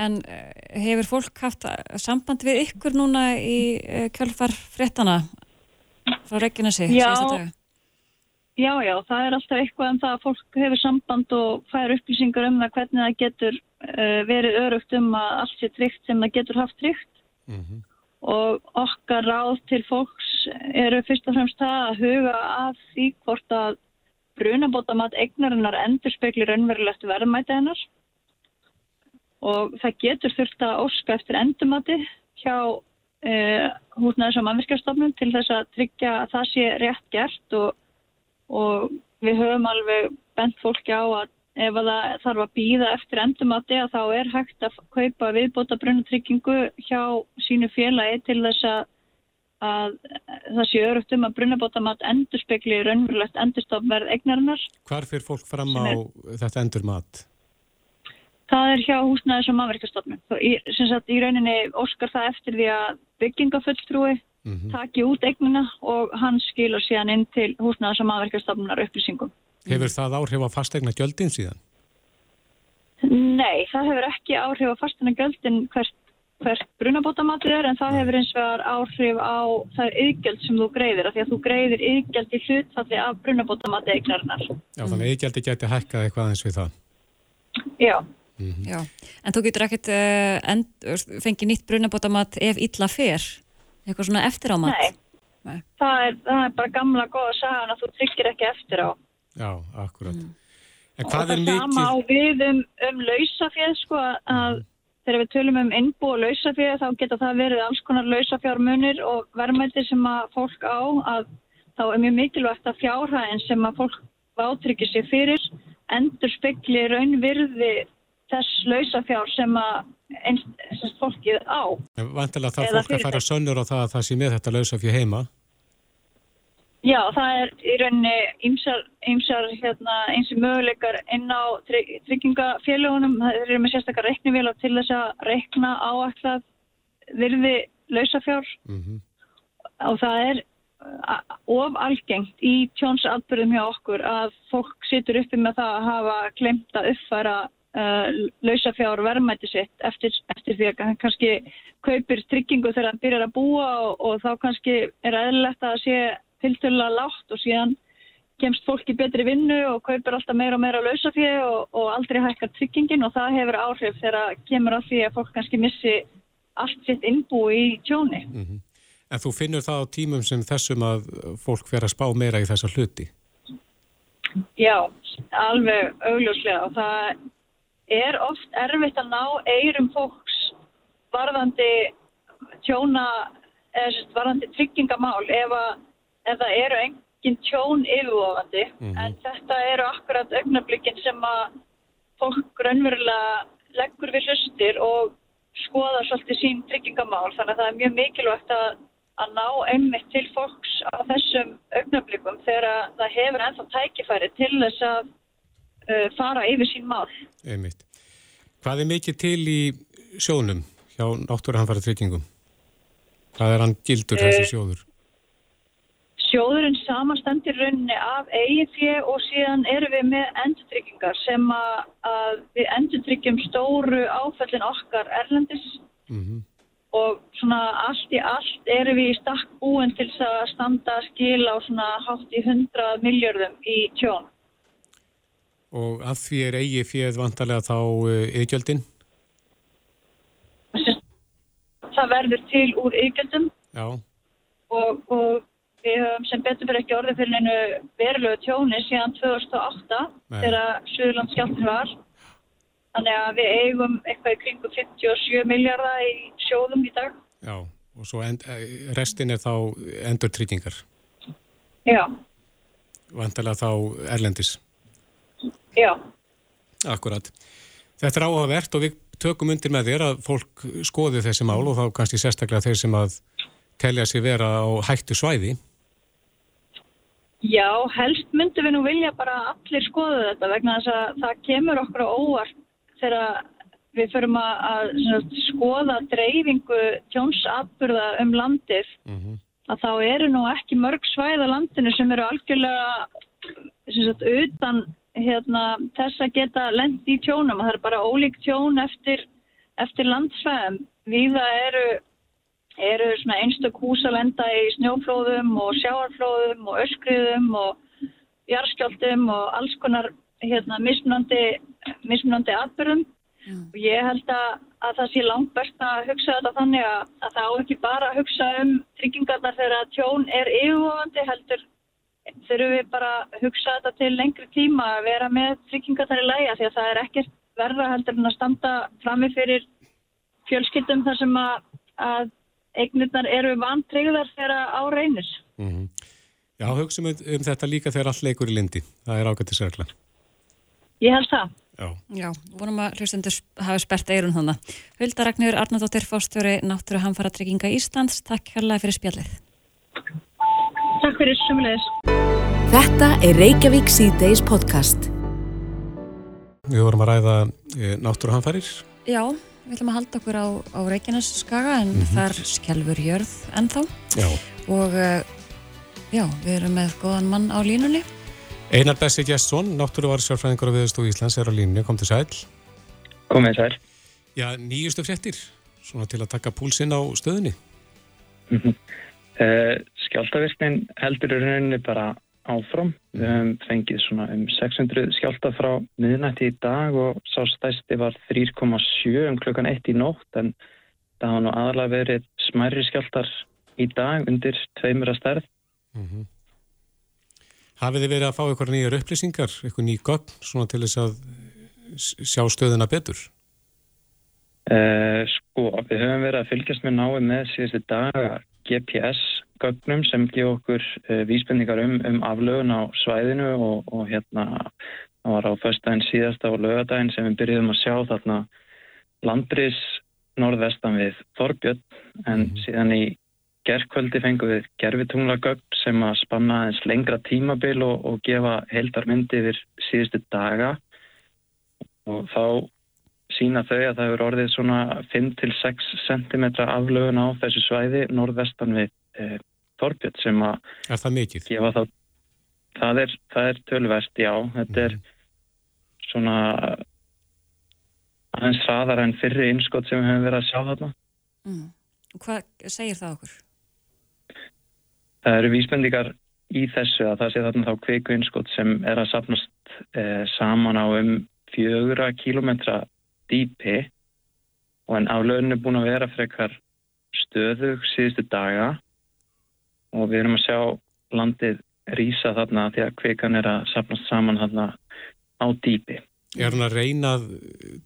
En eh, hefur fólk haft samband við ykkur núna í eh, kjálfar frettana frá Reykjanesi síðasta daga? Já, já, það er alltaf eitthvað um það að fólk hefur samband og fær upplýsingar um það hvernig það getur uh, verið örugt um að allt sé tryggt sem það getur haft tryggt mm -hmm. og okkar ráð til fólks eru fyrst og fremst það að huga að því hvort að brunabótamat eignarinnar endur speklir önverulegt verðmæti hennar og það getur þurft að óska eftir endumati hjá eh, húsnæðis og mannvirkjastofnum til þess að tryggja að það sé rétt gert og, og við höfum alveg bent fólki á að ef að það þarf að býða eftir endumati að þá er hægt að kaupa viðbóta brunatryggingu hjá sínu félagi til þess að, að það sé örugt um að brunabótamat endur spekli raunverulegt endurstofnverð eignarinnar. Hvar fyrir fólk fram á þetta endur mat? Það er hjá húsnæðis og mannverkastofnun. Sem sagt í rauninni óskar það eftir því að byggingafulltrúi mm -hmm. taki út eignina og hann skilur síðan inn til húsnæðis og mannverkastofnunar upplýsingum. Hefur það áhrif á fastegna gjöldin síðan? Nei, það hefur ekki áhrif á fastegna gjöldin hvert, hvert brunabótamatið er en það hefur eins vegar áhrif á það yðgjöld sem þú greiðir af því að þú greiðir yðgjöld í hlutfalli af brunabótamatið eignarinnar. Já, þannig að yðgjöldi geti hækkað eitthvað eins við það. Já. Mm -hmm. Já, en þú getur ekkert uh, fengið nýtt brunabótamat ef illa fer, eitthvað svona eftir á mat? Nei, Nei. Það, er, það er bara gamla góða sagan að þú tryggir ekki eftir á. Já, akkurat. Mm. En hvað er. Og það sama á við um, um lausafjöð, sko, að mm. þegar við tölum um innbú og lausafjöð, þá geta það verið alls konar lausafjármunir og verðmættir sem að fólk á, að þá er mjög mikilvægt að fjárhæðin sem að fólk átryggir sig fyrir endur spekli raunvirði þess lausafjár sem að einstaklega fólkið á. Vantilega þarf fólk að fara sönnur á það að það sé með þetta lausafjár heima? Já, það er í rauninni ymsar, ymsar hérna, eins og möguleikar inn á tryggingafélagunum. Það eru með sérstakar reiknivélag til þess að reikna áallat virði lausafjár mm -hmm. og það er of algengt í tjónsatbyrðum hjá okkur að fólk situr uppi með það að hafa glemt að uppfæra uh, lausafjár verðmæti sitt eftir, eftir því að hann kannski kaupir tryggingu þegar hann byrjar að búa og, og þá kannski er aðlilegt að sé tiltölulega látt og síðan kemst fólki betri vinnu og kaupir alltaf meira og meira lausafjö og, og aldrei hækkar tryggingin og það hefur áhrif þegar kemur á því að fólk kannski missi allt sitt innbú í tjóni. Mm -hmm. En þú finnur það á tímum sem þessum að fólk fer að spá meira í þessa hluti? Já, alveg augljóslega og það er oft erfitt að ná eirum fólks varðandi tjóna, eða varðandi tryggingamál ef að en það eru engin tjón yfirvofandi mm -hmm. en þetta eru akkurat augnablikin sem að fólk raunverulega leggur við hlustir og skoða svolítið sín tryggingamál þannig að það er mjög mikilvægt að, að ná einmitt til fólks á þessum augnablikum þegar það hefur ennþá tækifæri til þess að fara yfir sín mál. Einmitt. Hvað er mikið til í sjónum hjá náttúruhanfæra tryggingum? Hvað er hann gildur þessi uh, sjóður? Sjóðurinn samastendir rauninni af EIFJ og síðan erum við með endurtryggingar sem að, við endurtryggjum stóru áfællin okkar erlendis mm -hmm. og svona allt í allt erum við í stakk búin til að standa skil á svona hátt í 100 miljardum í tjón. Og að því er EIFJ vantarlega þá yðgjöldin? Það verður til úr yðgjöldum og, og Við höfum sem betur fyrir ekki orðið fyrir einu verulegu tjóni síðan 2008 Nei. þegar Suðurland skjálfin var. Þannig að við eigum eitthvað í kringu 57 miljardar í sjóðum í dag. Já, og svo end, eh, restin er þá endur tryggingar. Já. Vantilega þá erlendis. Já. Akkurat. Þetta er áhugavert og við tökum undir með þér að fólk skoði þessi mál og þá kannski sérstaklega þeir sem að telja sig vera á hættu svæði. Já, helst myndum við nú vilja bara allir skoða þetta vegna þess að það kemur okkur á óvart þegar við förum að, að skoða dreifingu tjónsatburða um landið mm -hmm. að þá eru nú ekki mörg svæð á landinu sem eru algjörlega sagt, utan hérna, þess að geta lend í tjónum það er bara ólík tjón eftir, eftir landsvæðum. Viða eru eru svona einstök hús að lenda í snjóflóðum og sjáarflóðum og öskriðum og jarskjöldum og alls konar hérna, mismunandi, atbyrðum mm. og ég held að, að það sé langt best að hugsa þetta þannig að, að það á ekki bara að hugsa um tryggingarnar þegar tjón er yfirvofandi heldur þurfum við bara að hugsa þetta til lengri tíma að vera með tryggingarnar í læja því að það er ekkert verða heldur en að standa framifyrir fjölskyldum þar sem að, að eignirnar eru vantreyðar þegar á reynir. Mm -hmm. Já, hugsaum um, um þetta líka þegar allt leikur í lindi. Það er ágættisverðla. Ég held það. Já. Já, vonum að hlustendur hafi spert eirun þannig. Hulda Ragnur Arnardóttir, fórstjóri Náttúru Hamfara Trygginga Íslands. Takk hérlega fyrir spjallið. Takk fyrir, sumulegis. Þetta er Reykjavík C-Days podcast. Við vorum að ræða e, Náttúru Hamfarir. Já, við ætlum að halda okkur á, á Reykjanes skaga en mm -hmm. þar skjálfur jörð ennþá. Já. Og uh, já, við erum með góðan mann á línunni. Einar Bessi Gjesson, náttúruvarsjárfræðingur á Viðstofu Íslands er á línu, kom til sæl. Komið sæl. Já, nýjustu fréttir, svona til að taka púlsinn á stöðunni. Mm -hmm. uh, skjáltavirknin heldur í rauninni bara áfram. Við höfum fengið svona um 600 skjálta frá miðnætti í dag og sá stæsti var 3,7 um klukkan 1 í nótt en það hafa nú aðalega verið smærri skjáltar í dag undir tveimur að stærð. Mm -hmm. Hafið þið verið að fá ykkur nýjar upplýsingar, ykkur ný gögn svona til þess að sjá stöðuna betur? Uh, sko, við höfum verið að fylgjast með náið með síðustu daga GPS-gögnum sem gefa okkur uh, vísbendingar um, um aflögun á svæðinu og, og hérna það var á föstdægin síðasta og lögadagin sem við byrjuðum að sjá þarna landris norðvestan við Þorbjörn. En mm síðan í gerðkvöldi fengum við gerfitunglagögn sem að spanna eins lengra tímabil og, og gefa heldarmyndi yfir síðustu daga. Og þá sína þau að það hefur orðið svona 5-6 cm aflögun á þessu svæði norðvestan við Þorbjörn sem að Er það mikið? Þá, það er, er tölverst, já. Þetta er svona aðeins hraðar en fyrri innskott sem við hefum verið að sjá þarna. Mm. Hvað segir það okkur? Það eru vísbendingar í þessu að það sé þarna þá kveiku innskott sem er að sapnast eh, saman á um fjögra kílometra dýpi og en aflöðin er búin að vera frekar stöðug síðustu daga og við erum að sjá landið rýsa þarna því að kveikan er að sapnast saman þarna á dýpi. Er hann að reyna að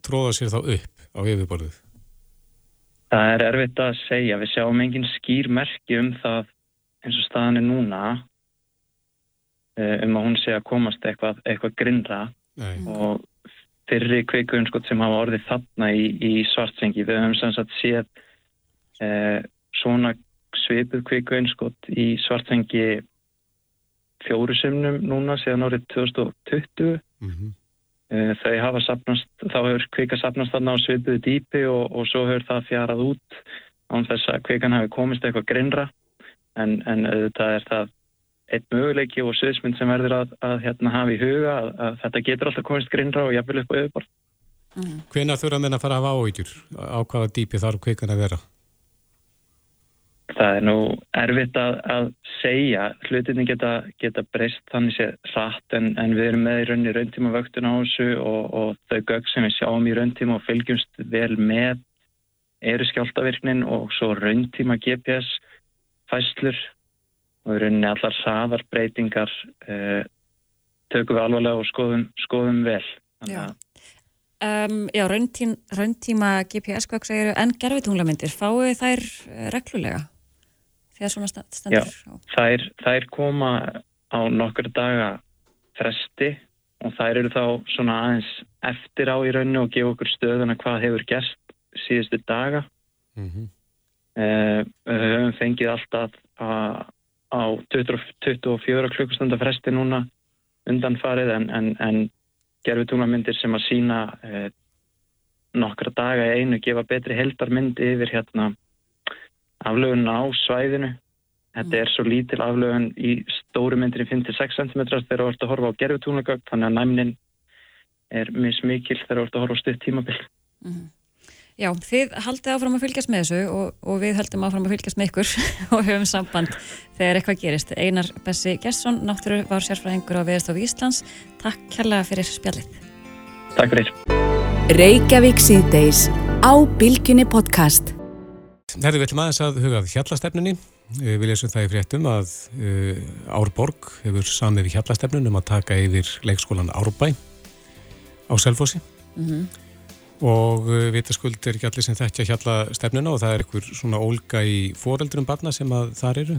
tróða sér þá upp á yfirborðuð? Það er erfitt að segja. Við sjáum engin skýr merki um það eins og staðan er núna eh, um að hún sé að komast eitthvað, eitthvað grinnra Nei. og fyrri kveikuunskott sem hafa orðið þarna í, í svartsengi við höfum sannsagt séð eh, svona sveipuð kveikuunskott í svartsengi fjórusumnum núna síðan árið 2020 mm -hmm. eh, þau hafa sapnast þá hefur kveika sapnast þarna á sveipuðu dýpi og, og svo hefur það fjarað út án þess að kveikan hafi komist eitthvað grinnra en, en auðvitað er það eitt möguleiki og söðsmynd sem verður að, að hérna, hafa í huga að, að þetta getur alltaf komist grinnra og jafnvel upp á yfirbort. Mm. Hvena þurfa menn að fara að hafa áhyggjur? Á hvaða dýpi þarf kveikan að vera? Það er nú erfitt að, að segja. Hlutinni geta, geta breyst þannig sér rætt en, en við erum með í raunni rauntíma vöktun á þessu og, og þau gögg sem við sjáum í rauntíma og fylgjumst vel með eru skjáltavirknin og svo rauntíma GPS fæslur og í rauninni allar saðarbreytingar uh, tökum við alvarlega og skoðum, skoðum vel. Já, um, já rauntíma, rauntíma GPS-kvökk segir en gerfitunglamyndir, fáu þær eh, reglulega þegar svona stendur? Já, þær, þær koma á nokkur daga fresti og þær eru þá svona aðeins eftir á í rauninu og gefa okkur stöðuna hvað hefur gerst síðustu daga. Mm -hmm. Uh, við höfum fengið alltaf að, á 20, 24 klukkustundar fresti núna undanfarið en, en, en gerfutunglamyndir sem að sína uh, nokkra daga í einu gefa betri heldarmynd yfir hérna aflögun á svæðinu. Þetta mm. er svo lítil aflögun í stóru myndir í 5-6 cm þegar þú ert að horfa á gerfutunglagögg þannig að næmnin er mismikil þegar þú ert að horfa á stutt tímabill. Mm. Já, þið haldið áfram að fylgjast með þessu og, og við haldum áfram að fylgjast með ykkur og höfum samband þegar eitthvað gerist. Einar Bessi Gjersson, náttúru var sérfræðingur á Viðstof Íslands. Takk kærlega fyrir spjallið. Takk fyrir. Herði við ætlum aðeins að hugað hjallastefnunni. Við lesum það í fréttum að uh, Árborg hefur samið við hjallastefnun um að taka yfir leikskólan Árbæ á Selfossi. Mm -hmm og uh, vitaskuld er ekki allir sem þekkja hjalla stefnuna og það er einhver svona ólga í foreldrum barna sem að þar eru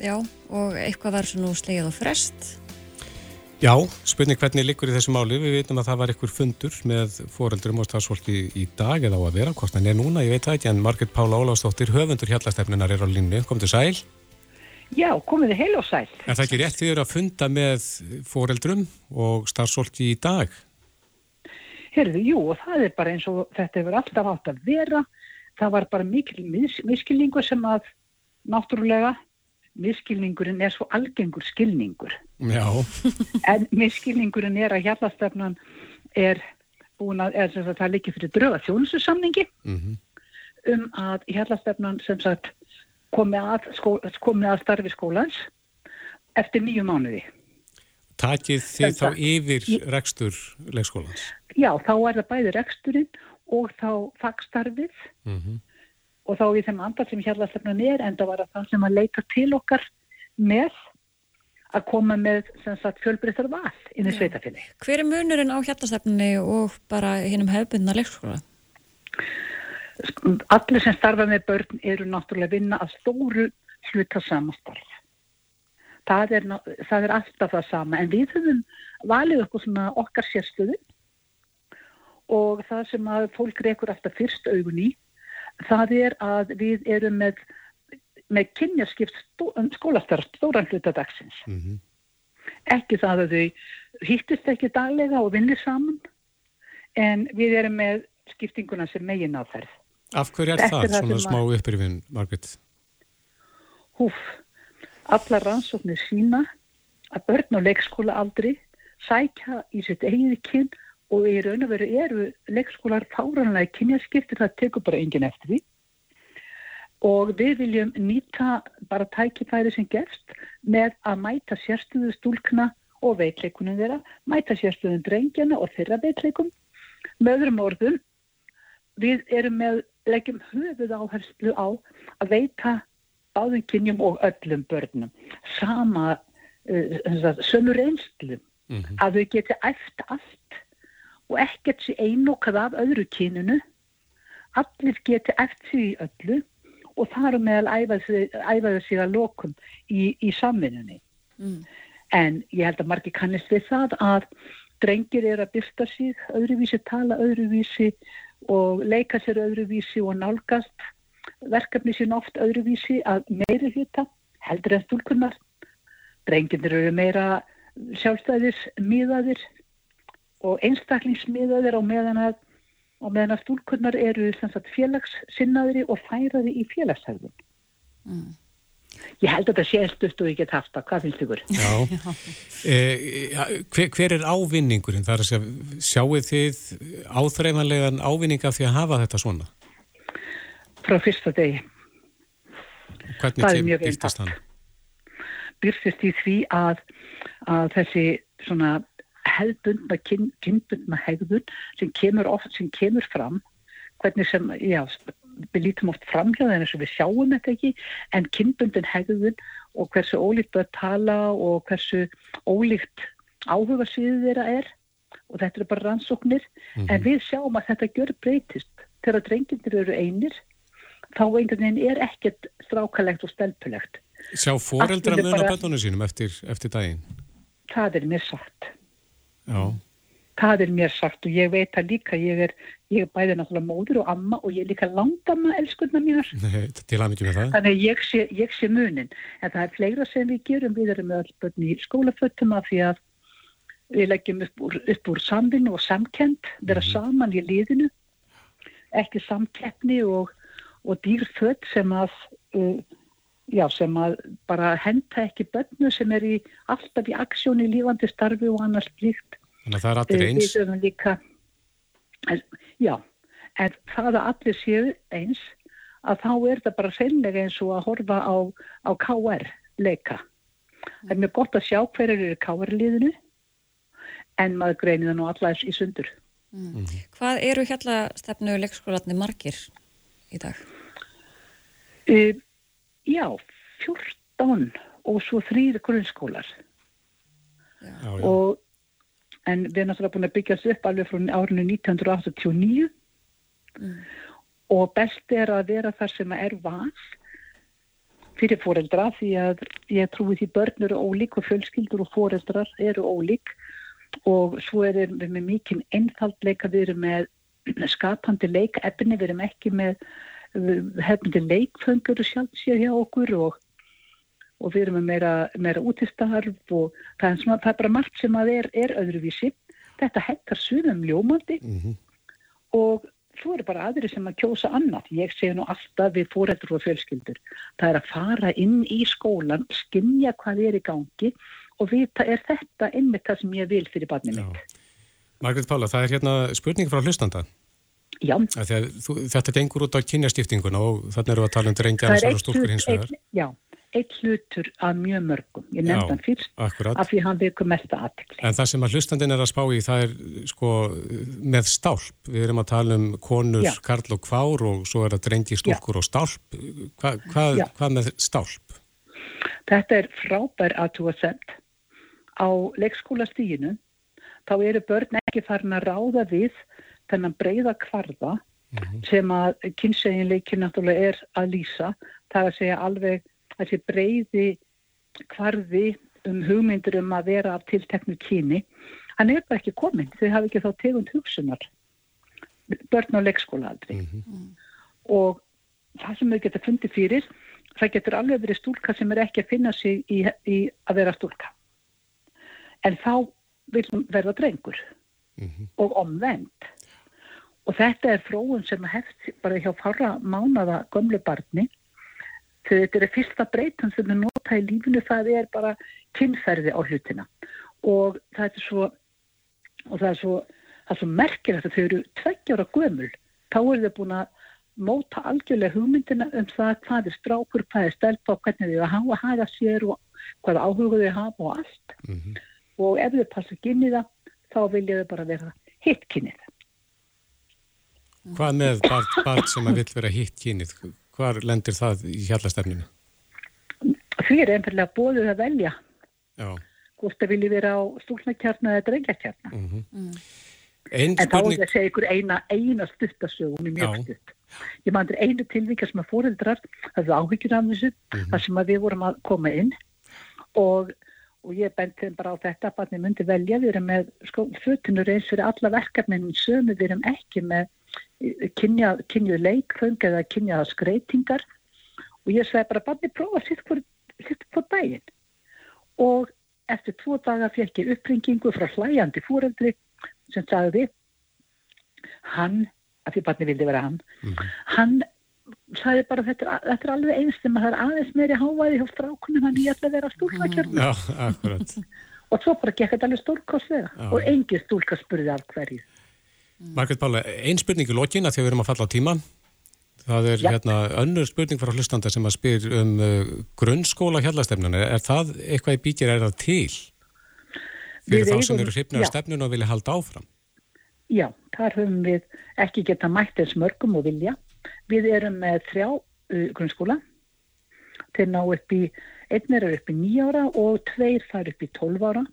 Já, og eitthvað var svona slegið á frest Já, spurning hvernig likur í þessu máli. Við veitum að það var einhver fundur með foreldrum og stafsfólki í dag eða á að vera, hvort hann er núna, ég veit það ekki, en Margrit Pála Óláfsdóttir, höfundur hjallastefnunar er á línu. Kom til sæl? Já, komið heil og sæl. Er það ekki rétt því að funda með foreldrum og stafsfólki í dag? Herðu, jú, og það er bara eins og þetta hefur alltaf átt að vera. Það var bara mikil mis miskilningur sem að náttúrulega miskilningurinn er svo algengur skilningur. Já. en miskilningurinn er að hjallastefnan er búin að, er, sagt, það likir fyrir dröga þjónusussamningi mm -hmm. um að hjallastefnan sem sagt komi að, komi að starfi skólans eftir nýju mánuði. Takið þið þá yfir rekstur leikskólans? Já, þá er það bæði reksturinn og þá fagstarfið mm -hmm og þá í þeim andal sem hérlastefnan er en það var að það sem að leita til okkar með að koma með fjölbreyttar val inn í sveitafili. Hver er munurinn á hérlastefnunni og bara hinnum hefðbundna leikskóla? Allir sem starfa með börn eru náttúrulega vinna að stóru hluta samastarf. Það er, það er alltaf það sama en við höfum valið okkur svona okkar sérstöðu og það sem að fólk reykur alltaf fyrst augun í það er að við erum með, með kynjaskipt stó, um skólastarf stóran hlutadagsins. Mm -hmm. Ekki það að þau hýttist ekki daglega og vinnir saman en við erum með skiptinguna sem megin þærð. Af hverju er Þetta það, svona smá upprifin, Margrit? Húf, allar rannsóknir sína að börn og leikskóla aldrei sækja í sitt eigið kyn og í raun og veru eru leikskólar fáranlega kynjaskiptir, það tekur bara engin eftir því og við viljum nýta bara tækifæri sem gerst með að mæta sérstuðu stúlkna og veitleikunum þeirra, mæta sérstuðum drengjana og þeirra veitleikum. Með öðrum orðum, við erum með, leggjum höfuð áherslu á að veita báðum kynjum og öllum börnum sama uh, sömur einslum, mm -hmm. að þau geti eftir allt og ekkert sé einokað af öðru kyninu. Allir geti eftir því öllu og þar meðal æfaðu sig að lokum í, í samvinnunni. Mm. en ég held að margir kannist við það að drengir er að byrsta sig öðruvísi, tala öðruvísi og leika sér öðruvísi og nálgast verkefni sín oft öðruvísi að meiri hluta heldur en stúlkunar drengir eru meira sjálfstæðis miðaðir og einstaklingsmiðaðir á meðan að, á meðan að stúlkunnar eru félagssinnaðri og færaði í félagshæðun. Mm. Ég held að þetta sé stutt og ég get haft það. Hvað finnst ykkur? Já. Eh, hver, hver er ávinningurinn? Það er að segja, sjáu þið áþreifanlegan ávinninga fyrir að hafa þetta svona? Frá fyrsta degi. Hvernig til byrtist hann? Byrtist í því að, að þessi svona hefðbundna, kyn, kynbundna hegðun sem kemur oft, sem kemur fram hvernig sem, já, við lítum oft framhjáðan eins og við sjáum þetta ekki en kynbundin hegðun og hversu ólíkt að tala og hversu ólíkt áhuga sviðið þeirra er og þetta er bara rannsóknir mm -hmm. en við sjáum að þetta gjör breytist þegar drengindir eru einir þá einhvern veginn er ekkert strákalegt og stelpulegt Sjá foreldra mun á bötunum sínum eftir, eftir daginn? Það er mér sagt Já. Það er mér sagt og ég veit það líka, ég er, ég er bæðið náttúrulega móður og amma og ég er líka langdamma elskunna mínar. Nei, til að mikið með það. Þannig ég sé, ég sé munin. En það er fleira sem við gerum, við erum með allbörn í skólaföttum af því að við leggjum upp úr, upp úr samvinnu og samkend, vera -hmm. saman í liðinu, ekki samkeppni og, og dýrfött sem að... Uh, Já, sem að bara henda ekki bönnu sem er í, alltaf í aksjónu í lífandi starfi og annars blíkt Þannig að það er allir eins? Við erum líka, en, já, en það að allir séu eins, að þá er það bara seinlega eins og að horfa á, á KR leika. Það er mjög gott að sjá hverju eru KR liðinu, en maður greinir það nú allar í sundur. Mm. Mm. Hvað eru hérna stefnu leikskólatni margir í dag? Uh, já, 14 og svo þrýri grunnskólar. Já. Og en við erum náttúrulega búin að byggja þessu upp alveg frá árinu 1989 mm. og best er að vera þar sem er val fyrir foreldra því að ég trúi því börn eru ólík og fjölskyldur og foreldrar eru ólík og svo erum við með mikinn einfaldleika, við erum með skapandi leikefni, við erum ekki með hefnandi leikföngur sjálf sér hjá okkur og, og við erum með meira, meira útistarf og það er, svona, það er bara margt sem að er, er öðruvísi. Þetta hættar sumum ljómandi mm -hmm. og svo eru bara aðri sem að kjósa annað. Ég segi nú alltaf við fóreldur og fjölskyldur. Það er að fara inn í skólan, skimja hvað er í gangi og vita er þetta einmitt það sem ég vil fyrir barnið mitt. Margrit Pála, það er hérna spurning frá hlustanda. Já. Þú, þetta gengur út á kynjastiftinguna og þannig eru að tala um drengja og stúrkur hins vegar. Já, eitt hlutur af mjög mörgum. Ég nefndi hann fyrst akkurat. af því hann veku mest aðtekli. En það sem að hlustandin er að spá í það er sko með stálp. Við erum að tala um konur, Já. karl og kvár og svo er að drengi stúrkur Já. og stálp. Hva, hvað hva með stálp? Þetta er frábær aðtúasend á leikskólastíginu þá eru börn ekki farin að ráða við þennan breyða kvarða mm -hmm. sem að kynseginleikin náttúrulega er að lýsa. Það er að segja alveg þessi breyði kvarði um hugmyndur um að vera af tilteknu kyni, hann er bara ekki komin. Þau hafi ekki þá tegund hugsunar. Börn á leikskóla aldrei. Mm -hmm. Og það sem þau geta fundið fyrir, það getur alveg verið stúlka sem er ekki að finna sig í, í að vera stúlka. En þá vil verða drengur mm -hmm. og omvend og þetta er fróðun sem hefst bara hjá fara mánada gömlu barni. Þegar þetta er fyrsta breytan sem er nota í lífinu það er bara kynferði á hlutina. Og það er svo og það er svo, það er svo merkilegt að þau eru tveggjára gömul. Þá eru þau búin að móta algjörlega hugmyndina um það hvað er strákur, hvað er stelpa og hvernig þau hafa að hafa sér og hvaða áhuga þau hafa og allt. Mm -hmm og ef þau passa kynnið þá vilja þau bara vera hitt kynnið. Hvað með barn, barn sem að vil vera hitt kynnið? Hvar lendir það í hjallastefninu? Því er einfallega bóðuð að velja. Já. Hvort það vilja vera á stúlnakjarna eða drengjakjarna. Mhm. Mm -hmm. mm. En þá er það að segja ykkur eina, eina stuttasög, hún er mjög stutt. Ég mandur einu tilvíkja sem að fóreldrar, það er áhyggjur af þessu, mm -hmm. þar sem að við vorum að koma inn og og ég benti þeim bara á þetta að barni myndi velja, við erum með sko, fötunur eins fyrir alla verkefnin sömu, við erum ekki með kynja leikföng eða kynjaða skreitingar og ég segi bara barni prófa sitt hvort daginn. Og eftir tvo daga fekk ég uppringingu frá hlæjandi fúrendri sem sagði hann, af því barni vildi vera hann mm hann er bara, þetta, þetta er alveg einstum að það er aðeins meiri hávæði hjá strákunum hann ég ætla að vera stúlkakjörn Já, akkurat. Og svo bara gekk þetta alveg stúlkastlega og engin stúlka spurði af hverju Margret Pála, ein spurning í lokin að því að við erum að falla á tíma. Það er Já. hérna önnur spurning frá hlustanda sem að spyr um uh, grunnskóla hjallastefnuna, er það eitthvað í bíkir er það til fyrir við þá sem eru hrifnir á stefnun og vilja halda áfram? Já, þar höfum við ekki geta mætt eins mörgum og vilja. Við erum með þrjá uh, grunnskóla, þeir ná upp í, einn er upp í nýjára og tveir þar upp í tólvára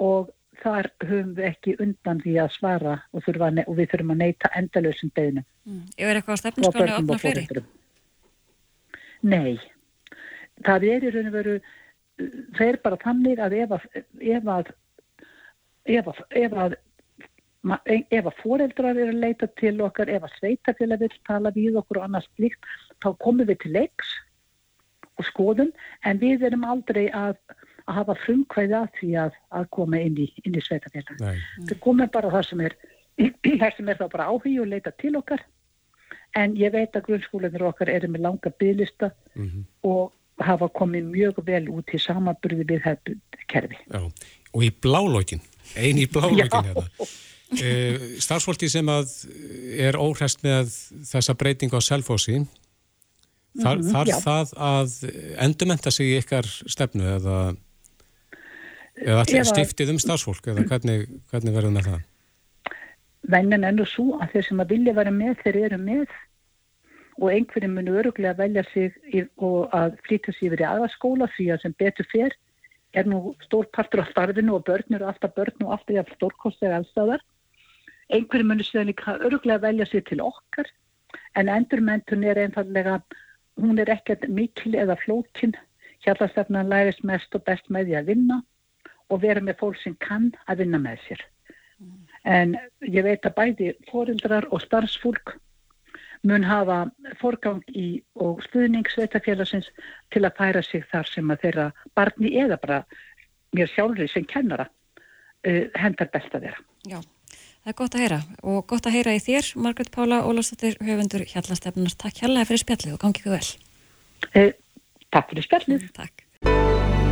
og þar höfum við ekki undan því að svara og, og við þurfum að neyta endalösum beðinu. Mm. Er eitthvað stefnskónu að opna fyrir? Nei, það er í raun og veru, það er bara þannig að ef að, ef að, ef að, ef að ef að foreldrar eru að leita til okkar, ef að sveitafélag vil tala við okkur og annars slikt, þá komum við til leiks og skoðum en við erum aldrei að, að hafa frumkvæði að því að, að koma inn í, í sveitafélag. Við komum bara það sem er, það sem er þá bara áhug og leita til okkar en ég veit að grunnskólanir okkar eru með langa bygglista mm -hmm. og hafa komið mjög vel út í samaburði við þetta kerfi. Já. Og í blálókin, eini í blálókin hérna. Eh, starfsfólki sem að er óhrest með þessa breytingu á selfósi þar, mm -hmm, þarf já. það að endumenta sig í ykkar stefnu eða, eða allir stiftið um starfsfólk eða hvernig, hvernig verður með það? Vennan ennur svo að þeir sem að vilja vera með þeir eru með og einhverjum munu öruglega velja sig í, og að flytja sig yfir í aðaskóla því að sem betur fer er nú stór partur á starfinu og börn eru alltaf börn og alltaf stórkostlega elstaðar einhverju munir séðan líka öruglega velja sér til okkar en endurmentun er einfallega hún er ekkert mikil eða flókin. Hjallastefnan lærist mest og best með því að vinna og vera með fólk sem kann að vinna með sér. En ég veit að bæði fórildrar og starfsfólk mun hafa forgang í og stuðning sveitafélagsins til að færa sig þar sem að þeirra barni eða bara mér sjálfri sem kennara uh, hendar best að vera. Já, það er gott að heyra og gott að heyra í þér, Margret Pála Ólafsdóttir, höfundur Hjallastefnars. Takk hérlega fyrir spjallið og gangið vel. Uh, takk fyrir spjallið. Takk.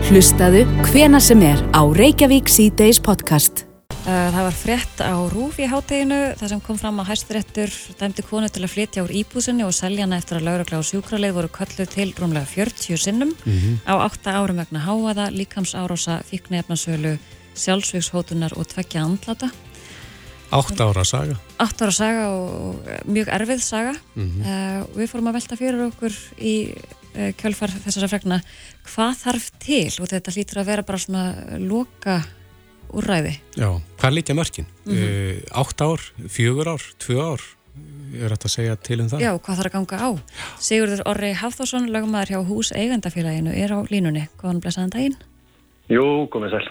Hlustaðu hvena sem er á Reykjavík C-Days podcast. Uh, það var frétt á Rúf í hátteginu þar sem kom fram að hæsturettur dæmdi konu til að flytja úr íbúsinni og selja hana eftir að laurugla og sjúkraleið voru kölluð til rúmlega 40 sinnum á 8 árum vegna háaða, líkams árása, fíknefnasölu, sjálfsvíkshótunar og tveggja andlata. Átt ára saga. 8 ára saga og og mjög erfið saga. uh, við fórum að velta fyrir okkur í uh, kjölfar þessara fregna hvað þarf til og þetta hlýtur að vera bara svona loka úrræði. Já, hvað líka mörkin? Mm átt ár, fjögur ár, tvö ár, er þetta að segja til um það? Já, hvað þarf að ganga á? Sigurður Orri Hafþórsson, lögumæður hjá Hús Eigandafélaginu, er á línunni. Góðan blessaðan daginn. Jú, komið sæl.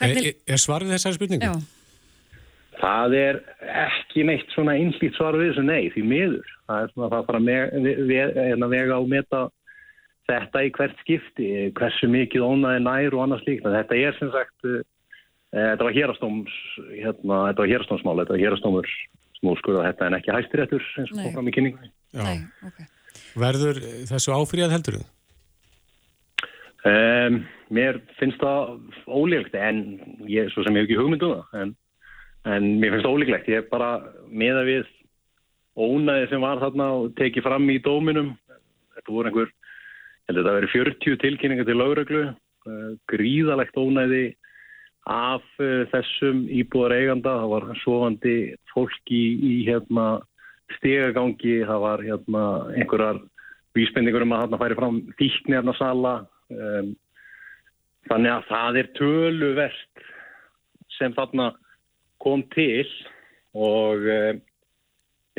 Er, er, er svarið þessari spurningu? Já, Það er ekki neitt svona innlýtt svar við þessu nei, því miður. Það er svona að það fara að ve vega á meta þetta í hvert skipti, hversu mikið ónaði nær og annars líkt. Þetta er sem sagt, uh, þetta var hérastóms, hérna, þetta var hérastómsmál, þetta var hérastómur sem úrskurða þetta en ekki hæstiréttur eins og fram í kynningunni. Já. nei, ok. Verður þessu áfríðað heldur þú? Um, mér finnst það ólíklegt en ég, svo sem ég hef ekki hugmynd um það en, en mér finnst það ólíklegt ég er bara meða við ónæði sem var þarna og tekið fram í dóminum þetta voru einhver ég held að þetta veri 40 tilkynningar til lögreglu. Uh, gríðalegt ónæði af uh, þessum íbúðar eiganda það var sofandi fólk í, hérna stegagangi það var hérna einhverjar vísbendingur um að þarna færi fram fíknirna sala um, þannig að það er töluvert sem þarna kom til og um,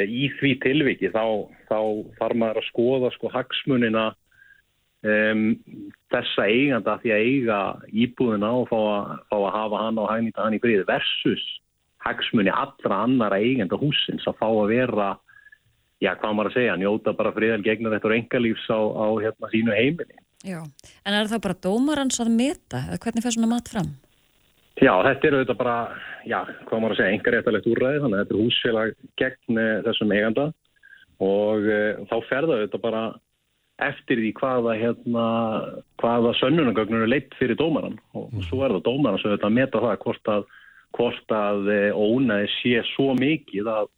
í því tilviki þá, þá þarf maður að skoða sko hagsmunina um, þessa eiganda því að eiga íbúðina og fá að, fá að hafa hann og hagnýta hann í friði versus hagsmuni allra annara eigenda húsins að fá að vera já, hvað maður að segja, njóta bara friðal gegna þetta engalífs á, á hérna sínu heimili. Já, en er það bara dómarans að meta eða hvernig fer svona mat fram? Já, þetta er auðvitað bara, já, hvað maður að segja, engaréttalegt úrræði, þannig að þetta er húsfélag gegn eh, þessum eiganda og e, þá ferða auðvitað bara eftir því hvaða, hérna, hvaða sönnunagögnur er leitt fyrir dómaran og svo er það dómaran sem auðvitað að meta það hvort að, hvort að e, ónæði sé svo mikið að,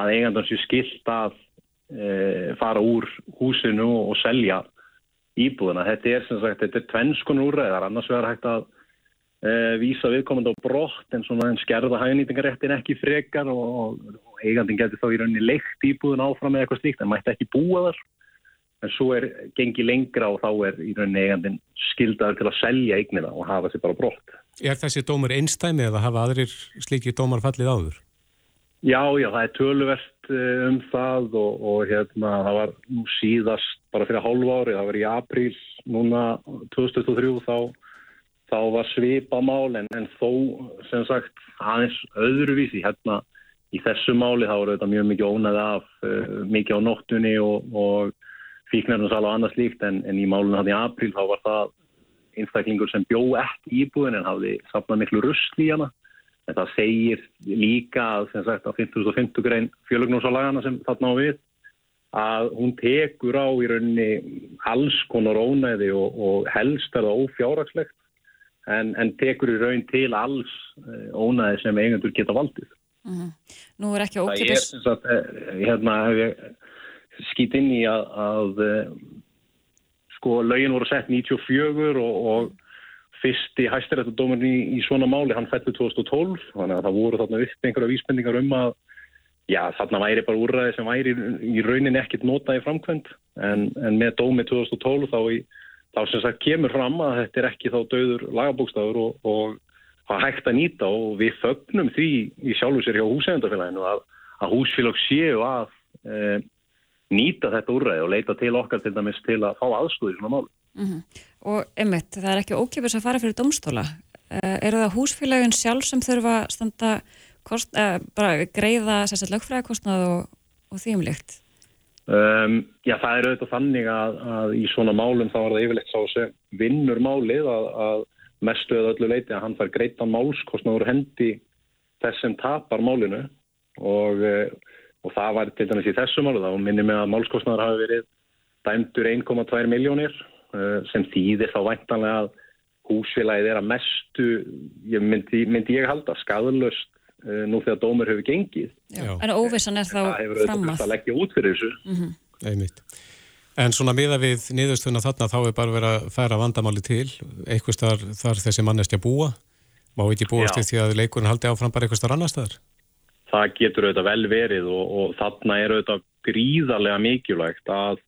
að eigandan sé skilt að e, fara úr húsinu og selja íbúðina. Þetta er sem sagt, þetta er tvennskun úrræðar, annars verður hægt að e, vísa viðkomandi á brott en svona en skerða hægnýtingaréttin ekki frekar og, og eigandin getur þá í rauninni leikt íbúðin áfram eða eitthvað slíkt en mætti ekki búa þar. En svo er gengið lengra og þá er í rauninni eigandin skildaður til að selja eignina og hafa sér bara á brott. Er þessi dómur einstæmi eða hafa aðrir slíki dómar fallið áður? Já, já, það er töluvert eh, um það og, og hérna, það var nú síðast bara fyrir hálf ári, það var í apríl núna 2003 þá, þá var svipamál en, en þó sem sagt aðeins öðruvísi hérna í þessu máli þá var þetta mjög mikið ónæði af uh, mikið á nóttunni og, og fíknarnarsal og annað slíkt en, en í málunum hann í apríl þá var það einstaklingur sem bjó ekki íbúin en hafði safnað miklu rusl í hana En það segir líka að, sem sagt, á 5050 grein fjölugnúsalagana sem þarna á við að hún tekur á í rauninni alls konar ónæði og, og helst er það ófjáragslegt en, en tekur í raun til alls eh, ónæði sem eigendur geta valdið. Mm Nú er ekki Það er ókipis... sem sagt, eh, hérna hef ég skýt inn í að, að eh, sko lögin voru sett 94 og, og fyrsti hæstirættudómurinn í, í svona máli, hann fættu 2012, þannig að það voru þarna upp einhverja vísbendingar um að já, þarna væri bara úrræði sem væri í, í rauninni ekkit notað í framkvæmt, en, en með dómi 2012 þá, í, þá sem sagt kemur fram að þetta er ekki þá döður lagabókstafur og, og hvað hægt að nýta og við fögnum því í sjálfu sér hjá húsefndafélaginu að, að húsfélag séu að e, nýta þetta úrræði og leita til okkar til dæmis til að fá aðstóði svona mál. Mm -hmm. Og einmitt, það er ekki ókipis að fara fyrir domstóla. Uh, eru það húsfélagin sjálf sem þurfa standa kost, uh, bara greiða sérstaklega lögfræðikostnað og, og þýmlikt? Um, já, það er auðvitað þannig að, að í svona málum þá er það yfirleitt sá sem vinnur málið að, að mestu eða öllu leiti að hann fær greitan málskostnaður hendi þess sem tapar málinu og, eh, og það var til dæmis í þessu málu þá minnum ég að málskostnaður hafi verið dæmdur 1,2 miljónir eh, sem þýðir þá væntanlega að húsfélagið er að mestu ég myndi, myndi ég halda skadalust eh, nú þegar dómur hefur gengið. Já. En óvissan er þá framað Það leggja út fyrir þessu. Mm -hmm. En svona miða við niðurstöðuna þarna þá er bara verið að færa vandamáli til. Eitthvað þar þessi mannestja búa. Má ekki búast því að leikurinn haldi áfram bara eitthvað annar staðar það getur auðvitað vel verið og, og þarna er auðvitað gríðarlega mikilvægt að,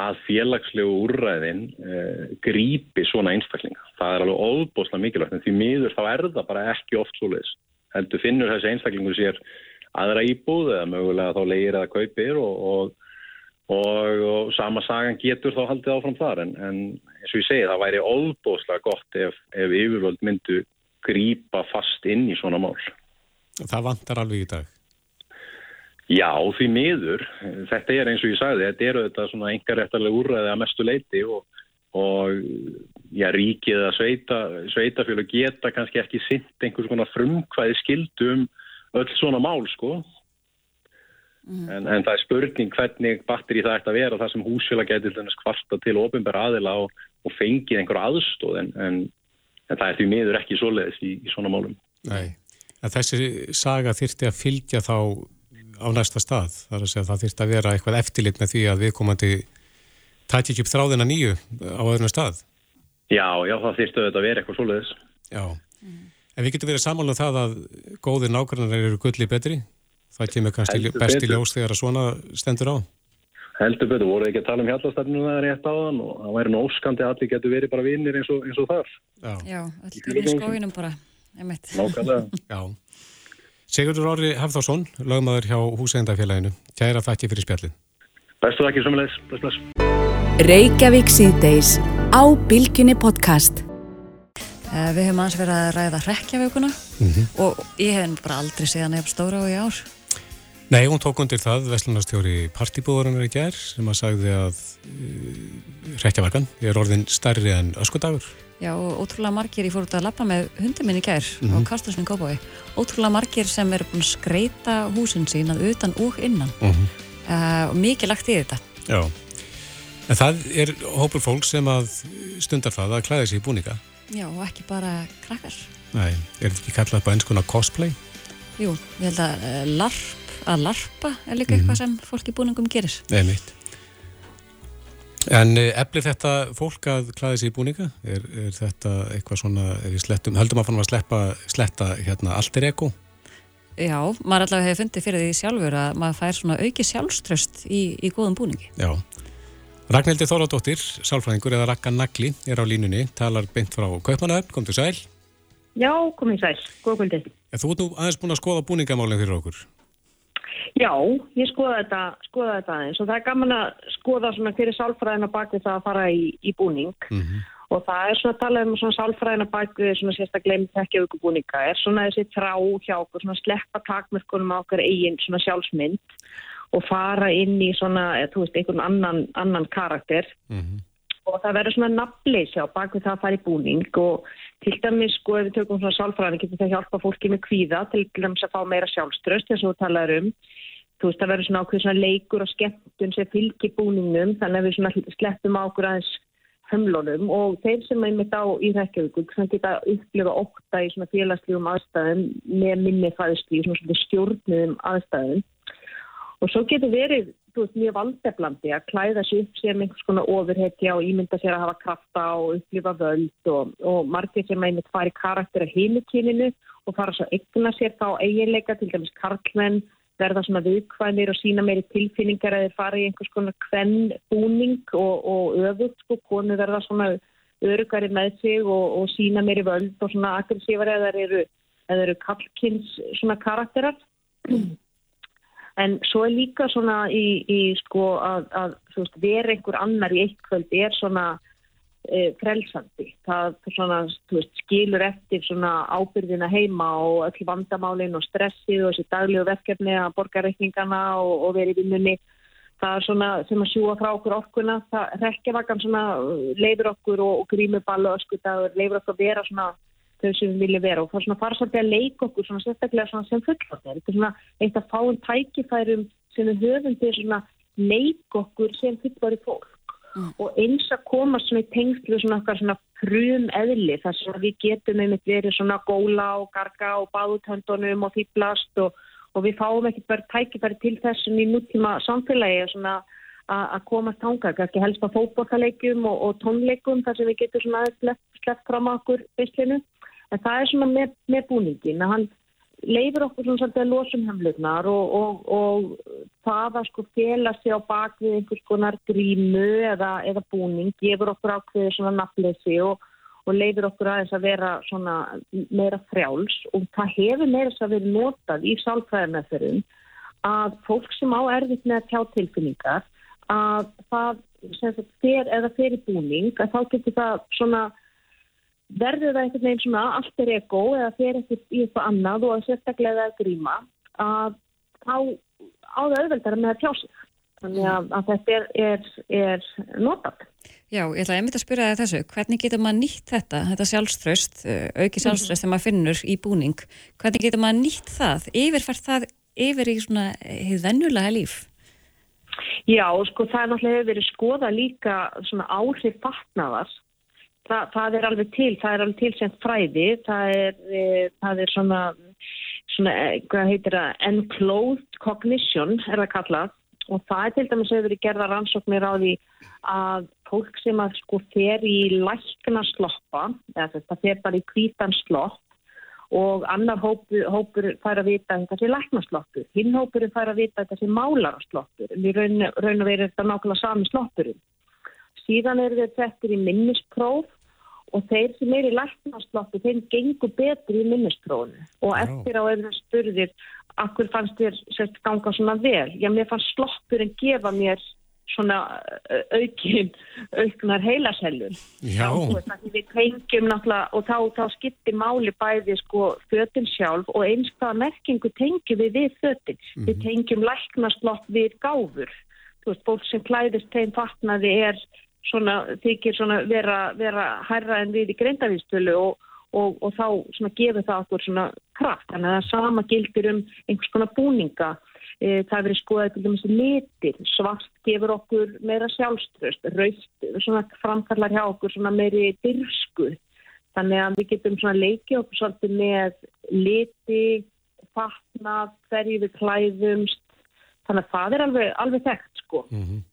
að félagslegu úrræðin eh, grípi svona einstaklinga. Það er alveg óbúslega mikilvægt en því miður þá er það bara ekki oft svo leiðis. Heldur finnur þessi einstaklingu sér aðra íbúð eða mögulega þá leir eða kaupir og, og, og sama sagan getur þá haldið áfram þar en, en eins og ég segi það væri óbúslega gott ef, ef yfirvöld myndu grípa fast inn í svona mál. Það vantar alveg í dag. Já, því miður. Þetta er eins og ég sagði, þetta eru þetta svona engaréttarlega úrræði að mestu leiti og, og já, ríkið að sveita, sveitafjölu geta kannski ekki sint einhvers konar frumkvæði skildum öll svona mál, sko. Mm. En, en það er spurning hvernig batteri það ætti að vera það sem húsfélag getur kvarta til ofinbæra aðila og, og fengið einhver aðstóð en, en, en það er því miður ekki svoleiðis í, í svona málum. Nei að þessi saga þyrti að fylgja þá á næsta stað. Það er að segja að það þyrti að vera eitthvað eftirlit með því að viðkomandi tæti ekki upp þráðina nýju á öðrunum stað. Já, já, það þyrti að vera eitthvað svoleiðis. Já, mm. en við getum verið samála um það að góðir nákvæmlega eru gulli betri. Það kemur kannski best í ljós þegar að svona stendur á. Heldur betur, voru ekki að tala um hjallastefnum það er rétt á þann og það væri nóskandi að allir getur verið bara vinnir eins og, eins og þar. Já, Já Nákvæmlega. Sigurður Orri Hafþórsson, lögmaður hjá Húsændafélaginu. Kæra þakki fyrir spjallin. Bestu þakki samanleis. Reykjavík síðdeis á Bilginni podcast. Uh, við hefum aðeins verið að ræða hrekkjavökunna mm -hmm. og ég hef bara aldrei séðan eða stóra á í ár. Nei, hún tók undir það Vestlunarstjóri partibúðurinnar í gerð sem að sagði að uh, hrekkjavakan er orðin stærri en öskudagur. Já, og ótrúlega margir, ég fór út að lappa með hundi minn í gær mm -hmm. á Kastusnin Kópái ótrúlega margir sem er búin að skreita húsin sín að utan og innan mm -hmm. uh, og mikið lagt í þetta Já, en það er hópur fólk sem að stundar það að klæða sér í búninga Já, og ekki bara krakkar Nei, er þetta ekki kallað bara eins konar cosplay? Jú, ég held að uh, larp, að larpa er líka mm -hmm. eitthvað sem fólk í búningum gerir Nei, mitt En eh, eflir þetta fólk að klæði sér í búninga? Er, er þetta eitthvað svona, er við slettum, höldum að fann að sleppa, sletta hérna altir eko? Já, maður allavega hefur fundið fyrir því sjálfur að maður fær svona auki sjálfströst í, í góðum búningi. Já. Ragnhildi Þóradóttir, sálfræðingur eða Rakka Nagli, er á línunni, talar beint frá Kaupmannahöfn, kom til sæl. Já, komið sæl, góð kvöldið. Þú ert nú aðeins búin að skoða búningamálinn fyrir okkur. Já, ég skoða þetta, skoða þetta aðeins. Og það er gaman að skoða svona fyrir sálfræðina baki það að fara í, í búning. Mm -hmm. og það er svona að tala um svona sálfræðina baki svona sérstaklega glemt ekki auku búninga er svona þessi trá hjá okkur svona sleppa takmörkunum á okkar eigin svona sjálfsmynd og fara inn í svona, þú veist, einhvern annan, annan karakter. Mm -hmm og það verður svona nafnleysi á bakvið það að fara í búning. Og til dæmis sko ef við tökum svona sálfræðin getur það hjálpa fólki með kvíða til dæmis að fá meira sjálfströst eins og þú talaður um þú veist það verður svona ákveð svona leikur og skemmtun sem fylgir búningnum þannig að við svona sleppum á okkur aðeins hömlunum. Og þeir sem er mitt á í Reykjavík sem geta upplifa okta í svona félagslegum aðstæðum með minni fæðsli í svona, stjórnum aðstæðum. Og svo getur verið þú veist, mjög valdeflandi að klæða sér upp sem einhvers konar ofurhetja og ímynda sér að hafa krafta og upplifa völd og, og margir sem einmitt fari karakter að heimukininu og fara svo eigna sér þá eiginleika, til dæmis karlmenn verða svona viðkvæmir og sína meiri tilfinningar að þeir fara í einhvers konar kvenn búning og, og öðvut sko, konu verða svona örugari með sig og, og sína meiri völd og svona aggressívar eða þeir eru, eru kallkynns svona karakterar. En svo er líka svona í, í sko að, að veist, vera einhver annar í eitt kvöld er svona e, frelsandi. Það svona, veist, skilur eftir ábyrðina heima og öll vandamálinn og stressið og þessi daglegu verkefni að borga reikningana og, og verið vinnunni. Það er svona sem að sjúa frá okkur orkuna. Það rekkjavakan leifur okkur og, og grímuball og öskudagur leifur okkur að vera svona þau sem við viljum vera og það er svona svolítið að leika okkur svona sérstaklega svona sem fullvartir. Þetta er svona eitt af fáum tækifærum sem við höfum til svona leika okkur sem fullvari fólk mm. og eins að koma svona í tengslu svona okkar svona frum eðli þar sem við getum einmitt verið svona góla og garga og báðutöndunum og fýblast og, og við fáum ekki bara tækifæri til þessum í núttíma samfélagi svona að komast hanga, ekki helst að fókbókalegjum og, og tónleikum þar sem við getum svona aðeins sleppt fram á okkur visslinu en það er svona með, með búningin að hann leifir okkur svona svolítið að losum hemlugnar og, og, og það að sko fjela sig á bakvið einhvers konar grímu eða, eða búning gefur okkur ákveði svona nafnleysi og, og leifir okkur aðeins að vera svona meira frjáls. Og það hefur meira þess að vera notað í sálfræðarmeðferðum að fólk sem á erfitt með að tjá tilfinningar að það sem það fer eða fer í búning að þá getur það svona verður það einhvern veginn svona allt er ego eða fer ekkert í eitthvað annað og að sérstaklega að gríma að þá á það auðveldara með að tjá sig. Þannig að, að þetta er, er, er notað. Já, ég ætla að einmitt að spyrja það þessu. Hvernig getur maður nýtt þetta, þetta sjálfströst, eh, auki sjálfströst mm -hmm. þegar maður finnur í búning? Hvernig getur maður nýtt það? Yfirfært það yfir í svona hefð vennulega líf? Já, sko það er náttúrulega hefur verið skoða líka svona áhrif fatnaðar það, það er alveg til, það er alveg til sem fræði, það er, e, það er svona, svona, e, hvað heitir það, enclosed cognition er það kallað og það er til dæmis hefur verið gerða rannsóknir á því að fólk sem að sko fer í lækna sloppa, þetta fer bara í kvítan slopp og annar hópur, hópur fær að vita að þetta sé læknasloppur, hinn hópur fær að vita að þetta sé málarasloppur, en í raun, raun og verið þetta nákvæmlega sami sloppurinn. Síðan eru þeir settir í minnispróf og þeir sem er í læknarsloppu þeim gengur betur í minnistrónu og eftir á eða spurðir akkur fannst þér sérst ganga svona vel? Já mér fannst sloppur en gefa mér svona aukin auknar heilasellur. Við tengjum náttúrulega og þá, þá skiptir máli bæði sko fötinn sjálf og eins hvaða merkingu tengjum við við fötinn mm -hmm. við mhm. tengjum læknarslopp við gáfur. Þú veist, fólk sem klæðist þeim fatnaði er svona, þykir svona vera, vera hærra en við í greindavístölu og, og, og þá svona gefur það okkur svona kraft. Þannig að það sama gildir um einhvers konar búninga. E, það verið skoðað til dæmis litir, svart gefur okkur meira sjálfströst, raust svona framkallar hjá okkur svona meiri dyrsku. Þannig að við getum svona leikið okkur svolítið með liti, fatnað, hverju við klæðumst. Þannig að það er alveg, alveg þekkt sko. Mm -hmm.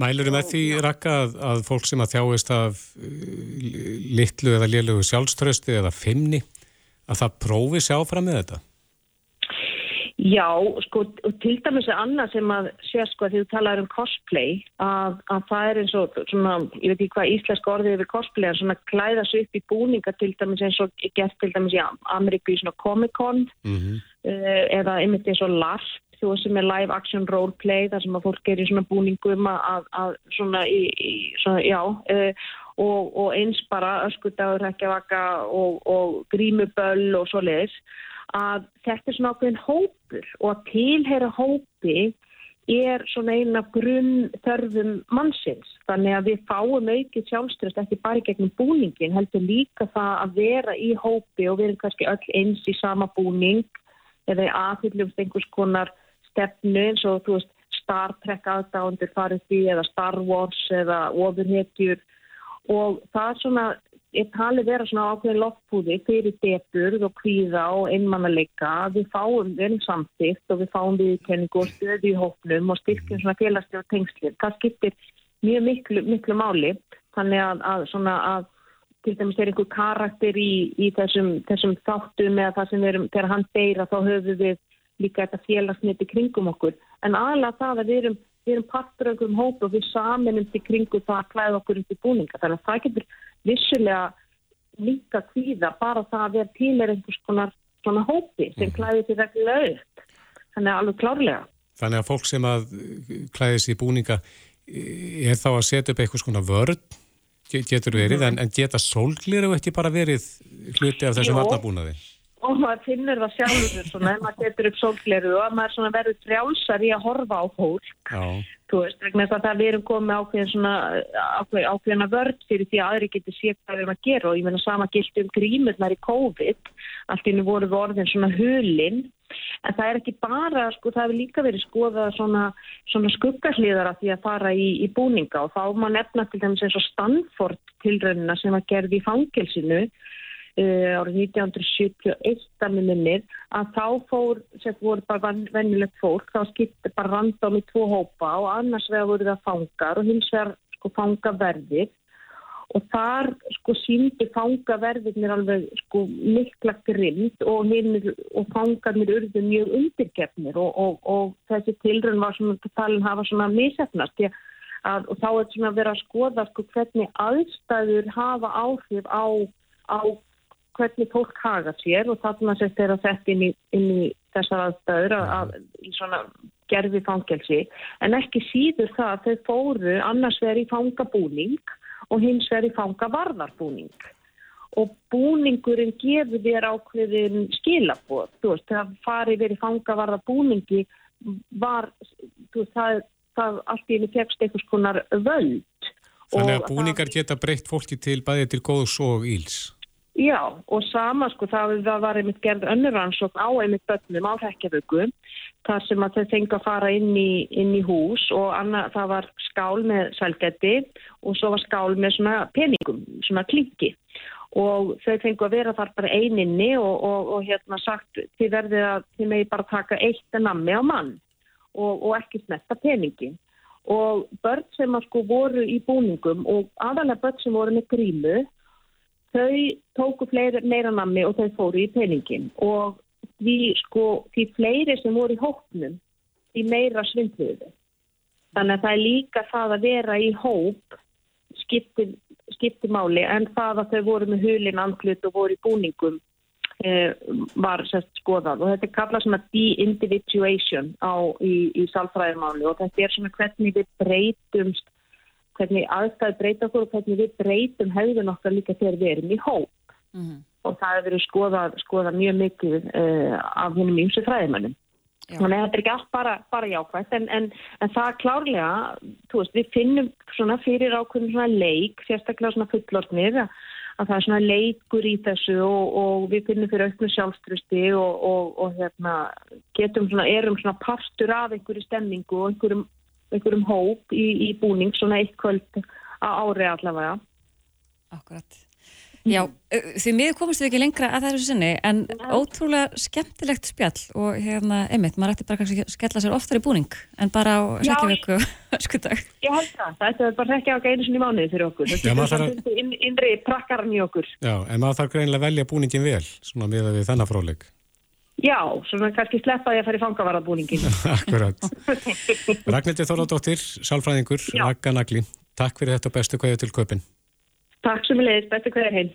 Mælur með því rakka að, að fólk sem að þjáist af uh, litlu eða liðlugu sjálfströsti eða fimmni að það prófi sjá fram með þetta? Já, sko, til dæmis er annað sem að sé sko að því þú talaður um cosplay að, að það er eins og svona, ég veit ekki hvað íslensk orðið yfir cosplay er svona klæða svo upp í búninga til dæmis eins og gert til dæmis í Ameríku í svona Comic-Con mm -hmm. uh, eða einmitt eins og LARP þú sem er live action roleplay þar sem að fólk er í svona búningum að, að svona í, í svona, já uh, og, og eins bara öskudagur, rekjavaka og, og grímuböll og svo leiðis að þetta er svona ákveðin hópur og að tilheyra hópi er svona eina grunn þörfum mannsins. Þannig að við fáum aukið sjálfströst ekki bara gegnum búningin heldur líka það að vera í hópi og við erum kannski öll eins í sama búning eða aðhyllumst einhvers konar stefnu eins og þú veist Star Trek aðdándur farið því eða Star Wars eða ofurhetjur. Og það er svona, ég tali vera svona ákveðin loftbúði fyrir depurð og kvíða og einmannalega við fáum vel samtíkt og við fáum viðkenningu og stöði í hóknum og styrkjum svona félagslega tengslir það skiptir mjög miklu, miklu máli. Þannig að, að svona að til dæmis er einhver karakter í, í þessum, þessum þáttum eða það sem erum, þegar hann deyra þá höfum við líka þetta félagsniti kringum okkur. En aðalega það að við erum, við erum partur af einhverjum hópu og við saminum til kringu það að klæða okkur upp í búninga. Þannig að það getur vissulega líka kvíða bara það að vera er einhvers konar svona hópi sem klæði til reglulega upp. Þannig að alveg klárlega. Þannig að fólk sem að klæðis í búninga er þá að setja upp eitthvað svona vörð getur verið, mm -hmm. en, en geta sólglir og ekki bara verið hluti af þessum vatnabúnaði? Og maður finnir það sjálfur svona, maður getur upp sólgleru og maður verður frjálsar í að horfa á fólk. Já. þú veist, vegna þess að það erum komið ákveðin svona ákveð, ákveðina vörd fyrir því að aðri getur sér hvað við erum að gera. Og ég menna sama gilt um grímurnar í COVID. Allt innu voru við orðin svona hulinn en það er ekki bara, sko, það hefur líka verið skoðað svona, svona skuggarliðara því að fara í, í búninga. Og þá má nefna til dæmis eins og Stanford tilraunina sem var gerð í fangilsinu Uh, árið 1971 að minnir að þá fór, sem voru bara vennilegt fólk, þá skipti bara randám í tvo hópa og annars vegar voru það fangar og hins vegar sko fangaverðir. Og þar sko síndi fangaverðirnir alveg sko mikla grind og, og fangarnir urðu mjög undirgefnir og, og, og þessi tilrönd var svona, talin hafa svona misefnast að, og þá er svona verið að skoða sko hvernig aðstæður hafa áhrif á, á hvernig fólk haga sér og þarna sett er að setja inn í, inn í þessar aðstæður að, að, í svona gerfi fangelsi. En ekki síður það að þau fóru annars verið í fangabúning og hins verið í fangavarðarbúning og búningurinn gefur þér ákveðin skilabóð, þú veist, það farið verið fangavarðarbúningi var, veist, það, það allt í henni fegst einhvers konar völd. Þannig að búningar geta breytt fólki til bæði til góðs og íls Já, og sama sko, það, það var einmitt gerð önnuransókn á einmitt börnum á þekkjaföku, þar sem að þau fengi að fara inn í, inn í hús og anna, það var skál með sælgætti og svo var skál með svona peningum, svona klingi og þau fengi að vera þar bara eininni og, og, og hérna sagt þið verðið að þið megi bara taka eitt nammi á mann og, og ekki smetta peningi og börn sem að sko voru í búningum og aðalega börn sem voru með grímu þau tóku fleiri, meira nammi og þau fóru í peningin og því sko, því fleiri sem voru í hóknum, því meira svindluðu. Þannig að það er líka það að vera í hóp skiptir, skiptir máli. En það að þau voru með hulin andlut og voru í búningum eh, var sérst skoðað. Og þetta er kallað svona de-individuation í, í salfræðimáli og þetta er svona hvernig við breytumst hvernig aðstæði breyta okkur og hvernig við breytum hefðun okkar líka þegar við erum í hóp mm -hmm. og það hefur verið skoðað, skoðað mjög mikið uh, af húnum ímsu fræðimannum. Þannig að þetta er ekki allt bara, bara jákvæmt en, en, en það klárlega, veist, við finnum svona fyrir ákveðin svona leik, sérstaklega svona fullortnir að, að það er svona leikur í þessu og, og við finnum fyrir auknu sjálfströsti og, og, og hérna, getum svona, erum svona partur af einhverju stemningu og einhverjum einhverjum hóp í, í búning svona eitt kvöld á ári allavega. Akkurat. Já, því miður komast við ekki lengra að þessu sinni en ja. ótrúlega skemmtilegt spjall og hérna, einmitt, maður ætti bara kannski að skella sér oftar í búning en bara á sækjavöku skudag. Ég held það, þetta er bara á einu sinni mánuði fyrir okkur. Þetta er inn, innri prakkaran í okkur. Já, en maður þarf greinilega að velja búningin vel, svona með við þennan fróðleg. Já, svona kannski sleppa ég að fara í fangavarabúningin. Akkurat. Ragnhildur Þorðardóttir, sálfræðingur, Ragga Nagli. Takk fyrir þetta bestu kvæðu til köpinn. Takk sem við leiðis, bestu kvæður heim.